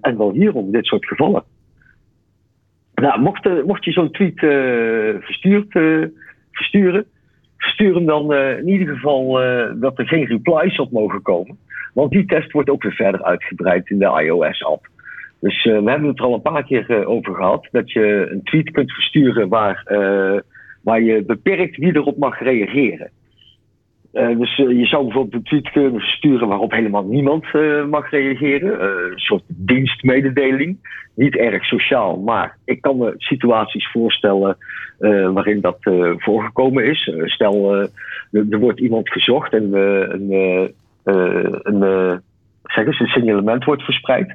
en wel hierom, dit soort gevallen. Nou, mocht, mocht je zo'n tweet verstuurd, versturen, verstuur hem dan in ieder geval dat er geen replies op mogen komen. Want die test wordt ook weer verder uitgebreid in de iOS-app. Dus eh, we hebben het er al een paar keer eh, over gehad. Dat je een tweet kunt versturen waar, eh, waar je beperkt wie erop mag reageren. Dus je zou bijvoorbeeld een tweet kunnen versturen waarop helemaal niemand mag reageren. Een soort dienstmededeling. Niet erg sociaal, maar ik kan me situaties voorstellen waarin dat voorgekomen is. Stel, er, er wordt iemand gezocht en een, een, eh, zeg eens, een signalement wordt verspreid.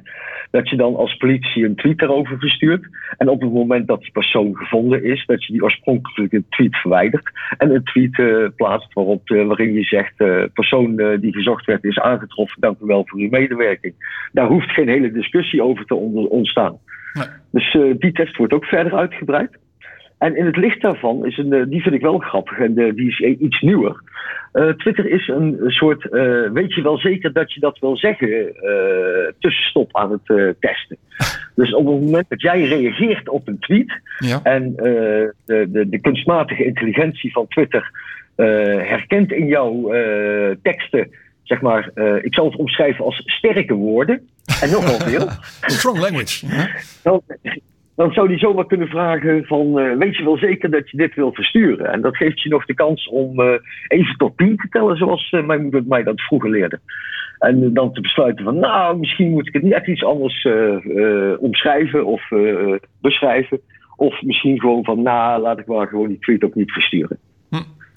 Dat je dan als politie een tweet daarover verstuurt. En op het moment dat die persoon gevonden is, dat je die oorspronkelijke tweet verwijdert. En een tweet eh, plaatst waarop, eh, waarin je zegt: eh, persoon die gezocht werd is aangetroffen, dank u wel voor uw medewerking. Daar hoeft geen hele discussie over te ontstaan. Nee. Dus die test wordt ook verder uitgebreid. En in het licht daarvan is een, eh, die vind ik wel grappig en eh, die is eh, iets nieuwer. Eh, Twitter is een soort, eh, weet je wel zeker dat je dat wil zeggen, eh, tussenstop aan het testen. Dus op het moment dat jij reageert op een tweet Ja. en eh, de, de, de kunstmatige intelligentie van Twitter eh, herkent in jouw eh, teksten, zeg maar, eh, ik zal het omschrijven als sterke woorden en nogal veel Strong language. Dan, dan zou die zomaar kunnen vragen van, eh, weet je wel zeker dat je dit wil versturen? En dat geeft je nog de kans om eh, even tot tien te tellen, zoals eh, mijn moeder mij dat vroeger leerde. En dan te besluiten van, nou, misschien moet ik het net iets anders eh, eh, omschrijven of eh, beschrijven. Of misschien gewoon van, nou, laat ik maar gewoon die tweet ook niet versturen.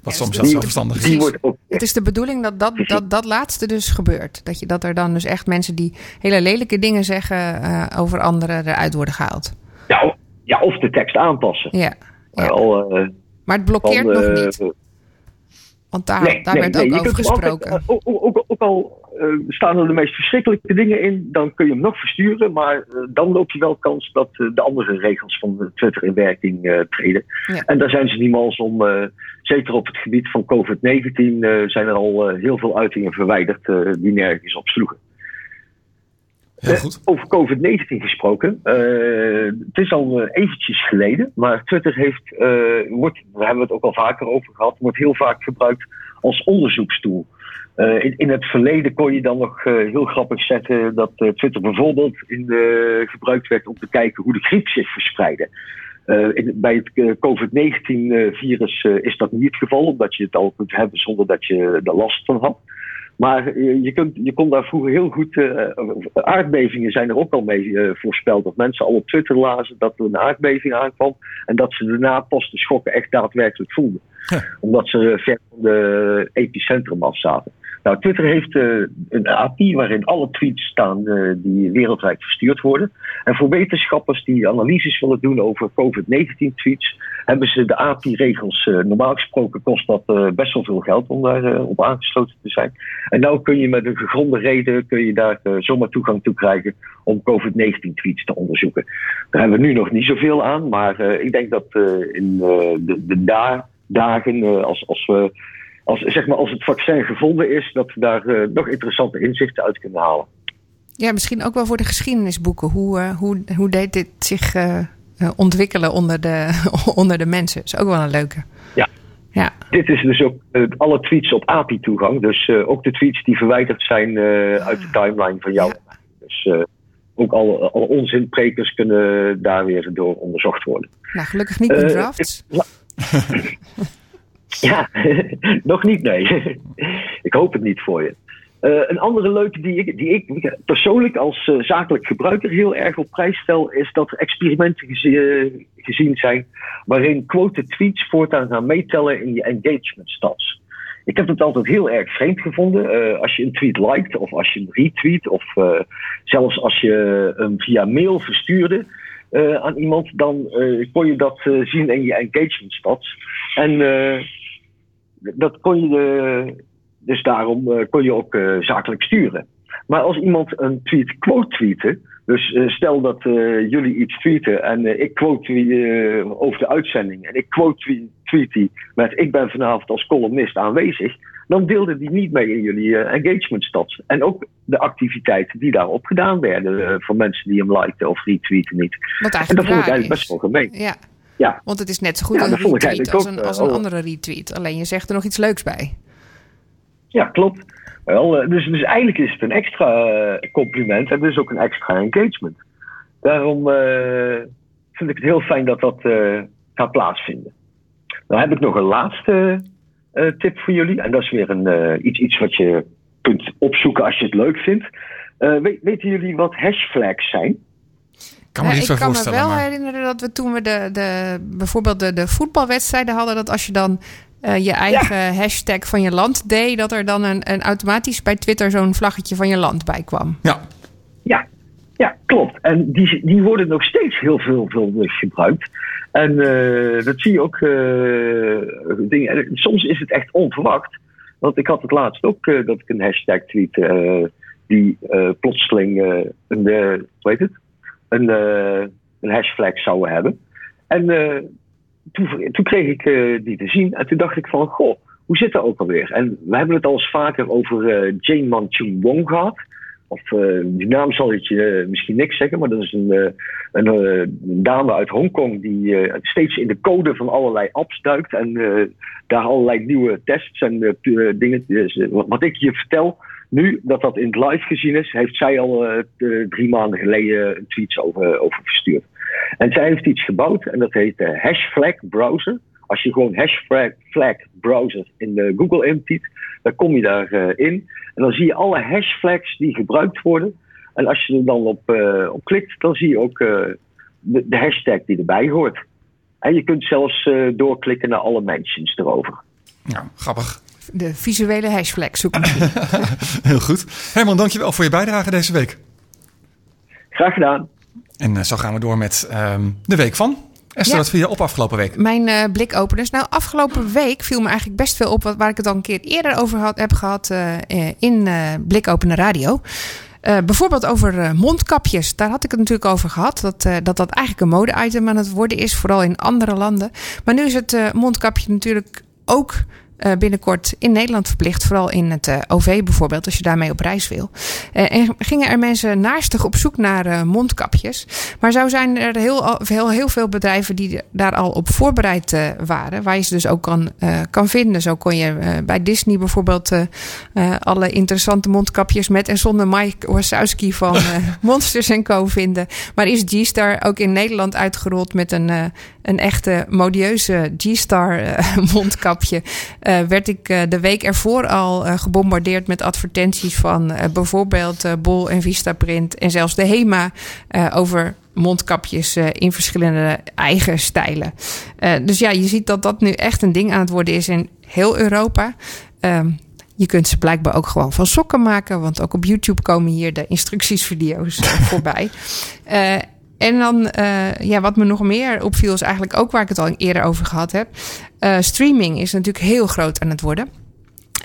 Wat soms zelfs zo verstandig is. Die wordt ook Het is de bedoeling dat dat, dat dat laatste dus gebeurt. Dat, je, dat er dan dus echt mensen die hele lelijke dingen zeggen eh, over anderen eruit worden gehaald. Ja, of- ja, of de tekst aanpassen. Ja. ja. Wel, eh, Maar het blokkeert van, nog eh, niet. Want daar, Nee, daar nee, werd nee, ook over altijd, gesproken. eh, ook, ook, ook al eh, staan er de meest verschrikkelijke dingen in, dan kun je hem nog versturen. Maar eh, dan loop je wel kans dat eh, de andere regels van Twitter in werking eh, treden. Ja. En daar zijn ze niet mals om. eh, zeker op het gebied van COVID-19 eh, zijn er al eh, heel veel uitingen verwijderd eh, die nergens op sloegen. Heel Eh, over COVID-19 gesproken. eh, het is al eh, eventjes geleden, maar Twitter heeft, wordt, daar hebben we het ook al vaker over gehad, wordt heel vaak gebruikt als onderzoekstoel. In, in het verleden kon je dan nog heel grappig zeggen dat Twitter bijvoorbeeld in de, gebruikt werd om te kijken hoe de griep zich verspreidde. In- bij het eh, COVID-19-virus eh, is dat niet het geval, omdat je het al kunt hebben zonder dat je er last van had. Maar je, kunt, je kon daar vroeger heel goed. eh, aardbevingen zijn er ook al mee eh, voorspeld. Dat mensen al op Twitter lazen dat er een aardbeving aankwam. En dat ze daarna pas de schokken echt daadwerkelijk voelden. Omdat ze ver van de epicentrum af zaten. Nou, Twitter heeft eh, een API waarin alle tweets staan eh, die wereldwijd verstuurd worden. En voor wetenschappers die analyses willen doen over COVID-19-tweets, hebben ze de API-regels. eh, normaal gesproken kost dat best wel veel geld om daar eh, op aangesloten te zijn. En nou kun je met een gegronde reden kun je daar zomaar toegang toe krijgen om COVID-19-tweets te onderzoeken. Daar hebben we nu nog niet zoveel aan, maar ik denk dat in de, de da- dagen, eh, als, als we. Als, zeg maar, als het vaccin gevonden is, dat we daar eh, nog interessante inzichten uit kunnen halen. Ja, misschien ook wel voor de geschiedenisboeken. Hoe, eh, hoe, hoe deed dit zich ontwikkelen onder de, onder de mensen? is ook wel een leuke. Ja. Ja, Dit is dus ook alle tweets op API-toegang. Dus ook de tweets die verwijderd zijn uit de timeline van jou. Dus ook alle, alle onzinprekers kunnen daar weer door onderzocht worden. nou gelukkig niet Eh, drafts. Ja, nog niet, nee. ik hoop het niet voor je. Eh, een andere leuke die ik, die ik persoonlijk als uh, zakelijk gebruiker heel erg op prijs stel, is dat er experimenten gezi gezien zijn waarin quoted tweets voortaan gaan meetellen in je engagement stats. Ik heb het altijd heel erg vreemd gevonden. Als je een tweet liked of als je een retweet of zelfs als je hem via mail verstuurde aan iemand, dan kon je dat zien in je engagement stats. En dat kon je dus daarom kon je ook zakelijk sturen. Maar als iemand een tweet quote tweeten, dus stel dat jullie iets tweeten en ik quote over de uitzending en ik quote tweet die met ik ben vanavond als columnist aanwezig, dan deelde die niet mee in jullie engagement stats. En ook de activiteiten die daarop gedaan werden voor mensen die hem likten of retweeten niet. Wat en dat vond ik eigenlijk best wel gemeen. Ja. Ja. Want het is net zo goed ja, een retweet als, een, als een andere retweet. Alleen je zegt er nog iets leuks bij. Ja, klopt. Wel, dus, dus eigenlijk is het een extra compliment en dus ook een extra engagement. Daarom uh, vind ik het heel fijn dat dat uh, gaat plaatsvinden. Dan heb ik nog een laatste tip voor jullie. En dat is weer een, iets, iets wat je kunt opzoeken als je het leuk vindt. Weet, weten jullie wat hashflags zijn? Kan me niet ik kan me wel maar... herinneren dat we toen we de, de, bijvoorbeeld de, de voetbalwedstrijden hadden, dat als je dan uh, je eigen hashtag van je land deed, dat er dan een, een automatisch bij Twitter zo'n vlaggetje van je land bij kwam. Ja. Ja, ja klopt. En die, die worden nog steeds heel veel, veel gebruikt. En uh, dat zie je ook. Uh, dingen. Soms is het echt onverwacht. Want ik had het laatst ook dat ik een hashtag tweet die plotseling een, hoe heet het? een, een hashtag zou hebben. En toen, toen kreeg ik die te zien en toen dacht ik van, goh, hoe zit dat ook alweer? En we hebben het al eens vaker over Jane Manchung Wong gehad. Of uh, die naam zal het je misschien niks zeggen, maar dat is een, een, een dame uit Hongkong die steeds in de code van allerlei apps duikt en daar allerlei nieuwe tests en dingen. Dus, wat ik je vertel, nu dat dat in het live gezien is, heeft zij al drie maanden geleden een tweets over, over. En zij heeft iets gebouwd en dat heet de Hashflag Browser. Als je gewoon Hashflag Browser in de Google intypt, dan kom je daarin. Uh, in. En dan zie je alle hashflags die gebruikt worden. En als je er dan op, uh, op klikt, dan zie je ook uh, de, de, hashtag die erbij hoort. En je kunt zelfs doorklikken naar alle mentions erover. Ja, grappig. De visuele hashflag zoeken. Heel goed. Herman, dankjewel voor je bijdrage deze week. Graag gedaan. En uh, zo gaan we door met uh, de week van. Esther, ja. wat viel je op afgelopen week? Mijn uh, blikopeners. Nou, afgelopen week viel me eigenlijk best veel op... waar ik het al een keer eerder over had, heb gehad uh, in Blikopener Radio. bijvoorbeeld over mondkapjes. Daar had ik het natuurlijk over gehad. Dat dat, dat eigenlijk een mode-item aan het worden is. Vooral in andere landen. Maar nu is het mondkapje natuurlijk ook uh, binnenkort in Nederland verplicht. Vooral in het uh, OV bijvoorbeeld, als je daarmee op reis wil. Uh, en gingen er mensen naastig op zoek naar mondkapjes. Maar zo zijn er heel, heel, heel veel bedrijven die daar al op voorbereid waren. Waar je ze dus ook kan, kan vinden. Zo kon je bij Disney bijvoorbeeld alle interessante mondkapjes met en zonder Mike Wazowski van Monsters Co. vinden. Maar is G-Star ook in Nederland uitgerold met een, een echte modieuze G-Star mondkapje? uh, werd ik uh, de week ervoor al uh, gebombardeerd met advertenties van bijvoorbeeld Bol en Vistaprint en zelfs de HEMA over mondkapjes in verschillende eigen stijlen. dus ja, je ziet dat dat nu echt een ding aan het worden is in heel Europa. Ehm, je kunt ze blijkbaar ook gewoon van sokken maken, want ook op YouTube komen hier de instructiesvideo's voorbij. En dan, uh, ja, wat me nog meer opviel, is eigenlijk ook waar ik het al eerder over gehad heb. Uh, streaming is natuurlijk heel groot aan het worden.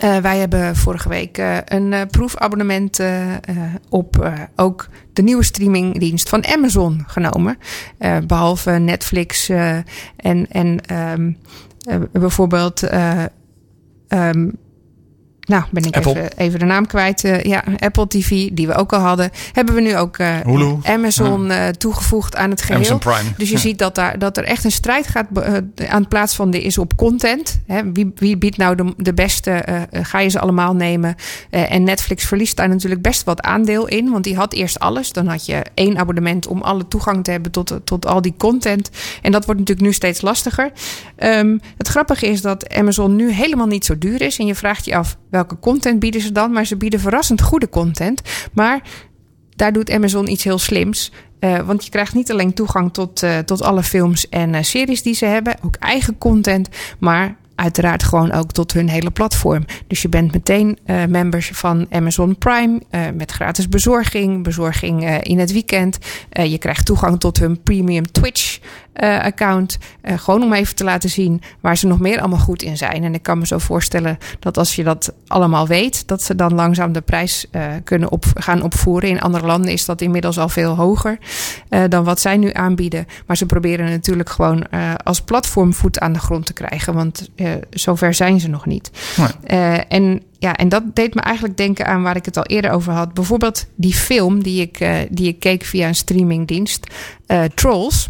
Uh, wij hebben vorige week een proefabonnement op ook de nieuwe streamingdienst van Amazon genomen. behalve Netflix en, en um, bijvoorbeeld. Um, nou, ben ik even, even, de naam kwijt. Uh, ja, Apple TV, die we ook al hadden. Hebben we nu ook uh, Amazon uh, toegevoegd aan het geheel. Amazon Prime. Dus je ziet dat, daar, dat er echt een strijd gaat aan plaats van de is op content. Hè, wie, wie biedt nou de, de beste? ga je ze allemaal nemen? en Netflix verliest daar natuurlijk best wat aandeel in. Want die had eerst alles. Dan had je één abonnement om alle toegang te hebben tot, tot al die content. En dat wordt natuurlijk nu steeds lastiger. Um, het grappige is dat Amazon nu helemaal niet zo duur is. En je vraagt je af welke content bieden ze dan? Maar ze bieden verrassend goede content. Maar daar doet Amazon iets heel slims. Uh, want je krijgt niet alleen toegang tot, uh, tot alle films en uh, series die ze hebben, ook eigen content, maar uiteraard gewoon ook tot hun hele platform. Dus je bent meteen members van Amazon Prime met gratis bezorging, bezorging in het weekend. je krijgt toegang tot hun premium Twitch account. gewoon om even te laten zien waar ze nog meer allemaal goed in zijn. En ik kan me zo voorstellen dat als je dat allemaal weet, dat ze dan langzaam de prijs kunnen op, gaan opvoeren. In andere landen is dat inmiddels al veel hoger dan wat zij nu aanbieden. Maar ze proberen natuurlijk gewoon als platform voet aan de grond te krijgen. Want zover zijn ze nog niet. Nee. En, ja, en dat deed me eigenlijk denken aan waar ik het al eerder over had. Bijvoorbeeld die film die ik, die ik keek via een streamingdienst, Trolls.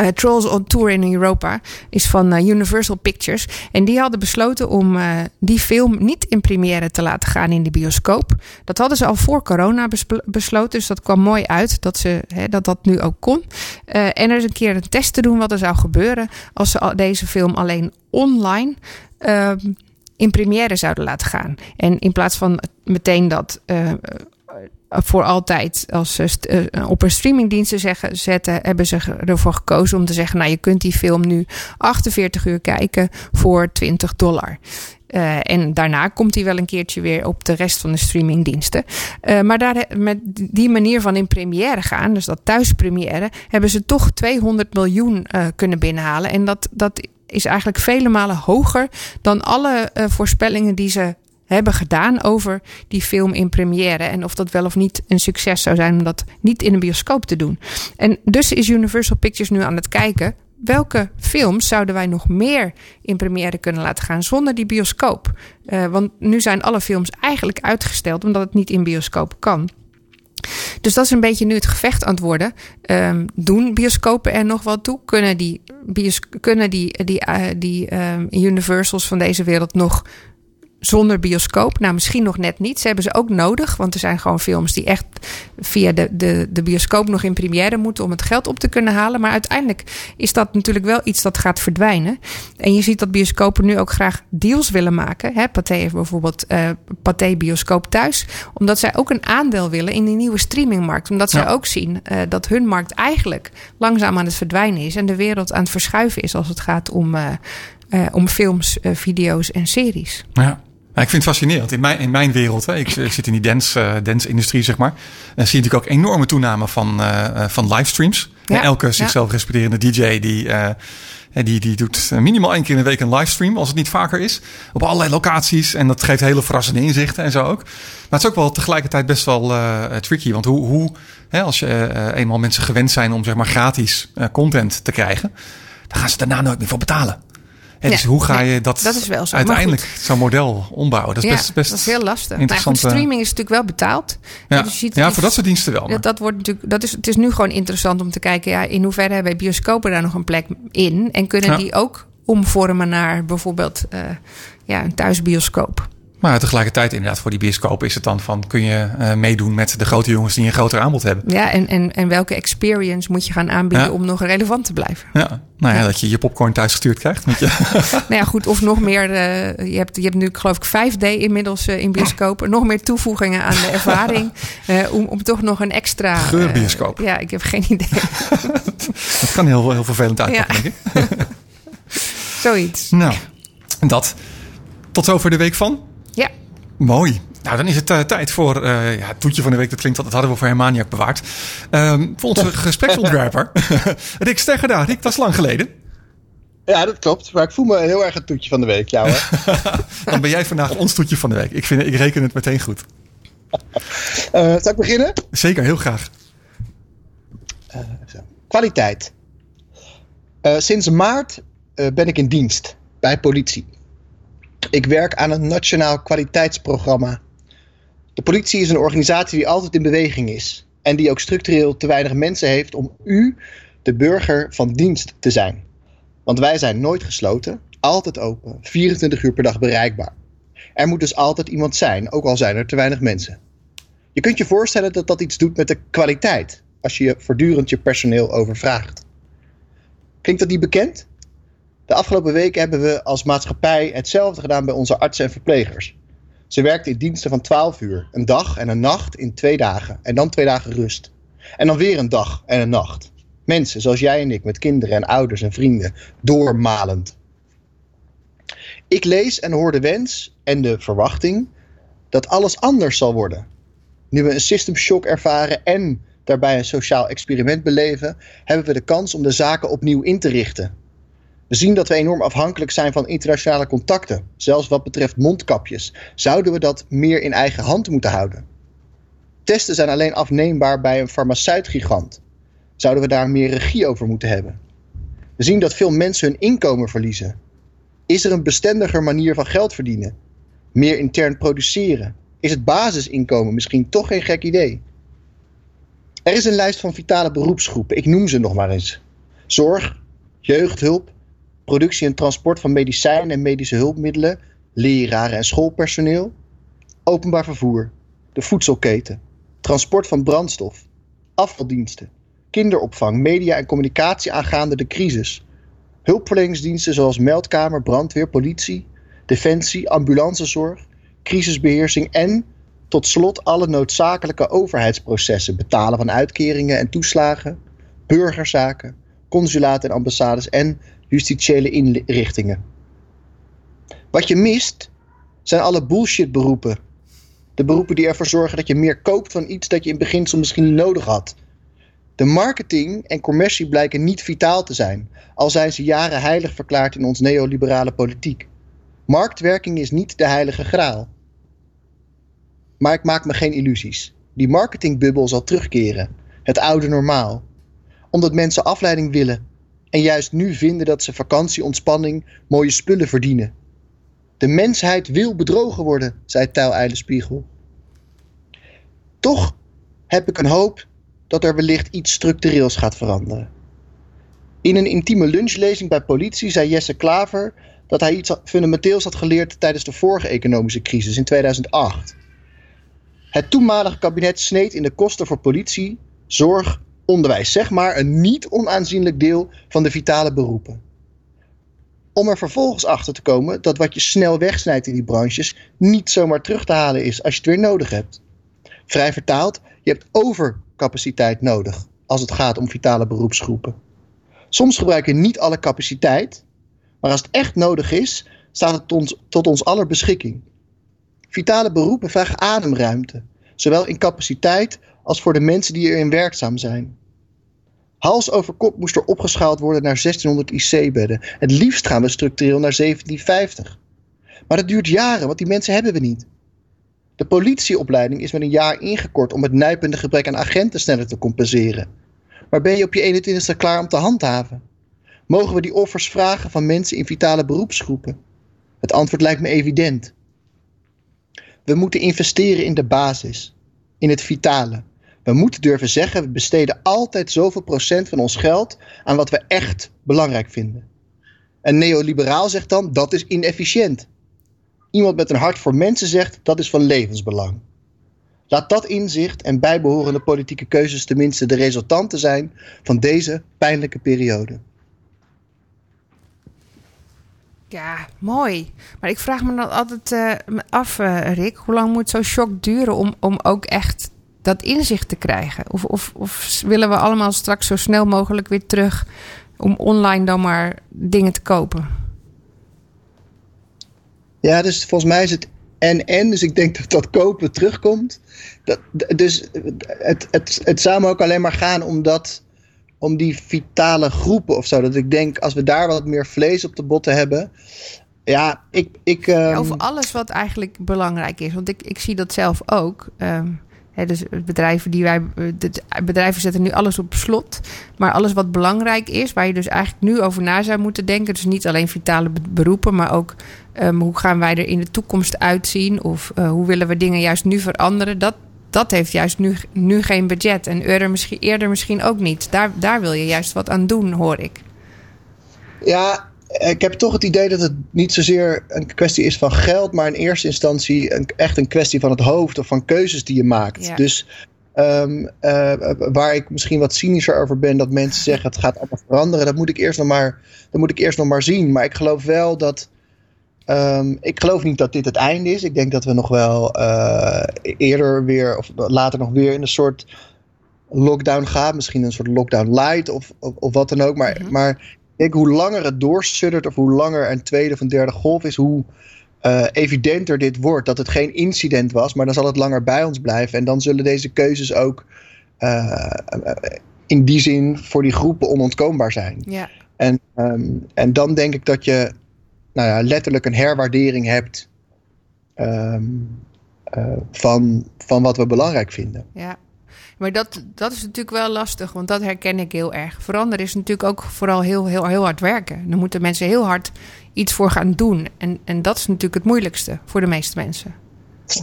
Uh, Trolls on Tour in Europa is van uh, Universal Pictures. En die hadden besloten om uh, die film niet in première te laten gaan in de bioscoop. Dat hadden ze al voor corona besloten. Dus dat kwam mooi uit dat ze, hè, dat, dat nu ook kon. en er is een keer een test te doen wat er zou gebeuren als ze deze film alleen online in première zouden laten gaan. En in plaats van meteen dat voor altijd als ze uh, op een streamingdiensten zeggen, zetten, hebben ze ervoor gekozen om te zeggen: Nou, je kunt die film nu 48 uur kijken voor 20 dollar. Uh, en daarna komt hij wel een keertje weer op de rest van de streamingdiensten. Maar daar, met die manier van in première gaan, dus dat thuispremière, hebben ze toch 200 miljoen kunnen binnenhalen. En dat, dat is eigenlijk vele malen hoger dan alle voorspellingen die ze hebben gedaan over die film in première. En of dat wel of niet een succes zou zijn om dat niet in een bioscoop te doen. En dus is Universal Pictures nu aan het kijken. Welke films zouden wij nog meer in première kunnen laten gaan zonder die bioscoop? Uh, want nu zijn alle films eigenlijk uitgesteld omdat het niet in bioscoop kan. Dus dat is een beetje nu het gevecht aan het worden. Um, doen bioscopen er nog wat toe? Kunnen die, bios, kunnen die, die, uh, die um, Universals van deze wereld nog zonder bioscoop. Nou, misschien nog net niet. Ze hebben ze ook nodig. Want er zijn gewoon films die echt via de, de, de bioscoop nog in première moeten om het geld op te kunnen halen. Maar uiteindelijk is dat natuurlijk wel iets dat gaat verdwijnen. En je ziet dat bioscopen nu ook graag deals willen maken. Hè, Pathé heeft bijvoorbeeld uh, Pathé Bioscoop thuis. Omdat zij ook een aandeel willen in die nieuwe streamingmarkt. Omdat zij ook zien uh, dat hun markt eigenlijk langzaam aan het verdwijnen is. En de wereld aan het verschuiven is als het gaat om, uh, om films, video's en series. Ja. Ja, ik vind het fascinerend. In mijn, in mijn wereld, hè, ik, ik zit in die dance, uh, dance-industrie, zeg maar. En zie je natuurlijk ook enorme toename van, uh, van livestreams. Ja. elke zichzelf ja. respecterende DJ die, uh, die, die doet minimaal één keer in de week een livestream, als het niet vaker is. Op allerlei locaties. En dat geeft hele verrassende inzichten en zo ook. Maar het is ook wel tegelijkertijd best wel tricky. Want hoe, hoe hè, als je eenmaal mensen gewend zijn om zeg maar gratis content te krijgen, dan gaan ze daarna nooit meer voor betalen. En dus hoe ga je dat, dat is wel zo. uiteindelijk zo'n model ombouwen? Dat is best, best dat is heel lastig. Maar goed, streaming is natuurlijk wel betaald. Ja, dus ziet, ja voor dat soort diensten wel. Maar. Dat, wordt natuurlijk, dat is, het is nu gewoon interessant om te kijken... Ja, in hoeverre hebben bioscopen daar nog een plek in? En kunnen die ook omvormen naar bijvoorbeeld uh, ja, een thuisbioscoop? Maar tegelijkertijd inderdaad voor die bioscoop is het dan van... kun je uh, meedoen met de grote jongens die een groter aanbod hebben. Ja, en, en, en welke experience moet je gaan aanbieden ja. om nog relevant te blijven? Ja, nou ja, ja, dat je je popcorn thuis gestuurd krijgt. Met je. nou ja, goed. Of nog meer, uh, je, hebt, je hebt nu geloof ik 5D inmiddels uh, in bioscopen. Nog meer toevoegingen aan de ervaring. om, om toch nog een extra... Geurbioscoop. ja, ik heb geen idee. dat kan heel, heel vervelend uitpakken, denk ik. Zoiets. Nou, dat. Tot zover de week van... Ja. Mooi. Nou, dan is het uh, tijd voor uh, ja, het toetje van de week. Dat klinkt dat, dat hadden we voor Hermaniak bewaard. Um, voor onze gespreksontwerper, Rick Steggerda. Rick, dat is lang geleden. Ja, dat klopt. Maar ik voel me heel erg het toetje van de week. Ja, hoor. dan ben jij vandaag ons toetje van de week. Ik, vind, ik reken het meteen goed. Uh, zal ik beginnen? Zeker, heel graag. Kwaliteit. sinds maart ben ik in dienst bij politie. Ik werk aan een nationaal kwaliteitsprogramma. De politie is een organisatie die altijd in beweging is en die ook structureel te weinig mensen heeft om u, de burger, van dienst te zijn. Want wij zijn nooit gesloten, altijd open, 24 uur per dag bereikbaar. Er moet dus altijd iemand zijn, ook al zijn er te weinig mensen. Je kunt je voorstellen dat dat iets doet met de kwaliteit, als je je voortdurend je personeel overvraagt. Klinkt dat niet bekend? De afgelopen weken hebben we als maatschappij hetzelfde gedaan bij onze artsen en verplegers. Ze werkte in diensten van 12 uur. Een dag en een nacht in twee dagen. En dan twee dagen rust. En dan weer een dag en een nacht. Mensen zoals jij en ik, met kinderen en ouders en vrienden, doormalend. Ik lees en hoor de wens en de verwachting dat alles anders zal worden. Nu we een system shock ervaren en daarbij een sociaal experiment beleven, hebben we de kans om de zaken opnieuw in te richten. We zien dat we enorm afhankelijk zijn van internationale contacten, zelfs wat betreft mondkapjes. Zouden we dat meer in eigen hand moeten houden? Testen zijn alleen afneembaar bij een farmaceutgigant. Zouden we daar meer regie over moeten hebben? We zien dat veel mensen hun inkomen verliezen. Is er een bestendiger manier van geld verdienen? Meer intern produceren? Is het basisinkomen misschien toch geen gek idee? Er is een lijst van vitale beroepsgroepen. Ik noem ze nog maar eens. Zorg, jeugdhulp, productie en transport van medicijnen en medische hulpmiddelen, leraren en schoolpersoneel, openbaar vervoer, de voedselketen, transport van brandstof, afvaldiensten, kinderopvang, media en communicatie aangaande de crisis, hulpverleningsdiensten zoals meldkamer, brandweer, politie, defensie, ambulancezorg, crisisbeheersing en tot slot alle noodzakelijke overheidsprocessen, betalen van uitkeringen en toeslagen, burgerzaken, consulaten en ambassades en justitiële inrichtingen. Wat je mist zijn alle bullshit beroepen. De beroepen die ervoor zorgen dat je meer koopt van iets dat je in beginsel misschien niet nodig had. De marketing en commercie blijken niet vitaal te zijn, al zijn ze jaren heilig verklaard in ons neoliberale politiek. Marktwerking is niet de heilige graal. Maar ik maak me geen illusies. Die marketingbubbel zal terugkeren. Het oude normaal. Omdat mensen afleiding willen. En juist nu vinden dat ze vakantie, ontspanning, mooie spullen verdienen. De mensheid wil bedrogen worden, zei Tijl Eilenspiegel. Toch heb ik een hoop dat er wellicht iets structureels gaat veranderen. In een intieme lunchlezing bij politie zei Jesse Klaver dat hij iets fundamenteels had geleerd tijdens de vorige economische crisis in 2008. Het toenmalige kabinet sneed in de kosten voor politie, zorg, onderwijs, zeg maar een niet onaanzienlijk deel van de vitale beroepen. Om er vervolgens achter te komen dat wat je snel wegsnijdt in die branches niet zomaar terug te halen is als je het weer nodig hebt. Vrij vertaald, je hebt overcapaciteit nodig als het gaat om vitale beroepsgroepen. Soms gebruik je niet alle capaciteit, maar als het echt nodig is, staat het tot ons aller beschikking. Vitale beroepen vragen ademruimte, zowel in capaciteit als voor de mensen die erin werkzaam zijn. Hals over kop moest er opgeschaald worden naar 1600 IC-bedden. Het liefst gaan we structureel naar 1750. Maar dat duurt jaren, want die mensen hebben we niet. De politieopleiding is met een jaar ingekort om het nijpende gebrek aan agenten sneller te compenseren. Maar ben je op je 21ste klaar om te handhaven? Mogen we die offers vragen van mensen in vitale beroepsgroepen? Het antwoord lijkt me evident. We moeten investeren in de basis, in het vitale. We moeten durven zeggen, we besteden altijd zoveel procent van ons geld aan wat we echt belangrijk vinden. Een neoliberaal zegt dan, dat is inefficiënt. Iemand met een hart voor mensen zegt, dat is van levensbelang. Laat dat inzicht en bijbehorende politieke keuzes tenminste de resultanten zijn van deze pijnlijke periode. Ja, mooi. Maar ik vraag me dan altijd uh, af, uh, Rick, hoe lang moet zo'n shock duren om, om ook echt dat inzicht te krijgen? Of, of, of willen we allemaal straks zo snel mogelijk weer terug om online dan maar dingen te kopen? Ja, dus volgens mij is het en-en. Dus ik denk dat dat kopen terugkomt. Dat, dus het, het, het zou me ook alleen maar gaan om, dat, om die vitale groepen of zo. Dat ik denk, als we daar wat meer vlees op de botten hebben. Ja, ik. ik um... ja, over alles wat eigenlijk belangrijk is. Want ik, ik zie dat zelf ook. Um, dus bedrijven die wij. Bedrijven zetten nu alles op slot. Maar alles wat belangrijk is, waar je dus eigenlijk nu over na zou moeten denken. Dus niet alleen vitale beroepen, maar ook um, hoe gaan wij er in de toekomst uitzien? Of uh, hoe willen we dingen juist nu veranderen? Dat, dat heeft juist nu, nu geen budget. En eerder misschien, eerder misschien ook niet. Daar, daar wil je juist wat aan doen, hoor ik. Ja, ik heb toch het idee dat het niet zozeer een kwestie is van geld, maar in eerste instantie een, echt een kwestie van het hoofd of van keuzes die je maakt. Ja. Dus um, uh, waar ik misschien wat cynischer over ben, dat mensen zeggen het gaat allemaal veranderen, dat moet ik eerst nog maar, dat moet ik eerst nog maar zien. Maar ik geloof wel dat Ehm, ik geloof niet dat dit het einde is. Ik denk dat we nog wel uh, eerder weer, of later nog weer in een soort lockdown gaan. Misschien een soort lockdown light of, of, of wat dan ook. Maar, mm -hmm. maar denk hoe langer het doorsuddert of hoe langer een tweede of een derde golf is, hoe uh, evidenter dit wordt. Dat het geen incident was, maar dan zal het langer bij ons blijven. En dan zullen deze keuzes ook uh, in die zin voor die groepen onontkoombaar zijn. Ja. En, um, en dan denk ik dat je nou ja, letterlijk een herwaardering hebt um, uh, van, van wat we belangrijk vinden. Ja. Maar dat, dat is natuurlijk wel lastig, want dat herken ik heel erg. Veranderen is natuurlijk ook vooral heel, heel, heel hard werken. Dan moeten mensen heel hard iets voor gaan doen. En, en dat is natuurlijk het moeilijkste voor de meeste mensen.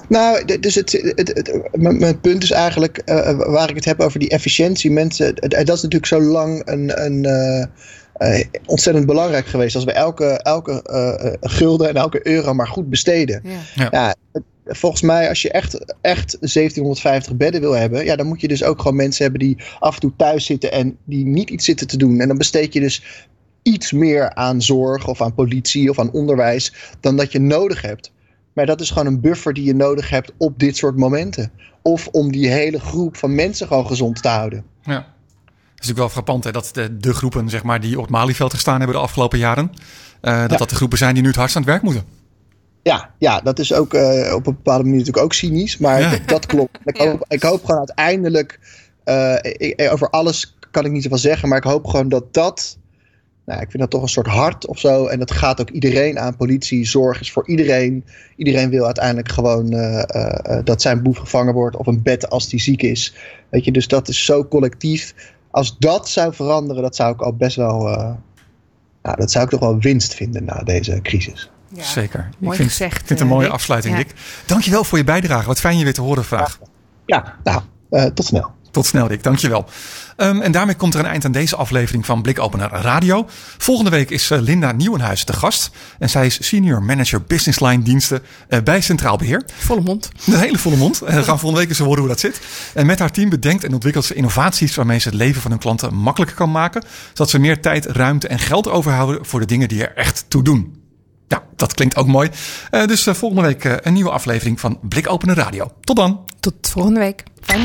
Nou, dus het, het, het, mijn punt is eigenlijk uh, waar ik het heb over die efficiëntie. Mensen, dat is natuurlijk zo lang een, een uh, uh, ontzettend belangrijk geweest. Als we elke, elke gulden en elke euro maar goed besteden. Ja. ja. Volgens mij, als je echt, echt 1750 bedden wil hebben, ja, dan moet je dus ook gewoon mensen hebben die af en toe thuis zitten en die niet iets zitten te doen. En dan besteed je dus iets meer aan zorg of aan politie of aan onderwijs dan dat je nodig hebt. Maar dat is gewoon een buffer die je nodig hebt op dit soort momenten. Of om die hele groep van mensen gewoon gezond te houden. Ja. Het is natuurlijk wel frappant hè, dat de, de groepen zeg maar, die op het Malieveld gestaan hebben de afgelopen jaren... Uh, dat ja. dat de groepen zijn die nu het hardst aan het werk moeten. Ja, ja dat is ook uh, op een bepaalde manier natuurlijk ook cynisch. Maar ja. dat klopt. Ik hoop, ik hoop gewoon uiteindelijk... Uh, ik, over alles kan ik niet zoveel zeggen. Maar ik hoop gewoon dat dat nou, ik vind dat toch een soort hart of zo. En dat gaat ook iedereen aan. Politie, zorg is voor iedereen. Iedereen wil uiteindelijk gewoon uh, uh, dat zijn boef gevangen wordt. Of een bed als die ziek is. Weet je, dus dat is zo collectief. Als dat zou veranderen, dat zou ik al best wel. Uh, nou, dat zou ik toch wel winst vinden na deze crisis. Ja, Zeker. Mooi ik vind, gezegd. Ik vind het een mooie afsluiting, ja. Dick. Dankjewel voor je bijdrage. Wat fijn je weer te horen vandaag. Ja, nou, tot snel. Tot snel, Dick. Dankjewel. Um, en daarmee komt er een eind aan deze aflevering van Blikopener Radio. Volgende week is uh, Linda Nieuwenhuis de gast. En zij is Senior Manager Business Line diensten uh, bij Centraal Beheer. Volle mond. Een hele volle mond. En we gaan volgende week eens horen hoe dat zit. En met haar team bedenkt en ontwikkelt ze innovaties waarmee ze het leven van hun klanten makkelijker kan maken. Zodat ze meer tijd, ruimte en geld overhouden voor de dingen die er echt toe doen. Ja, dat klinkt ook mooi. Uh, dus volgende week een nieuwe aflevering van Blikopener Radio. Tot dan. Tot volgende week.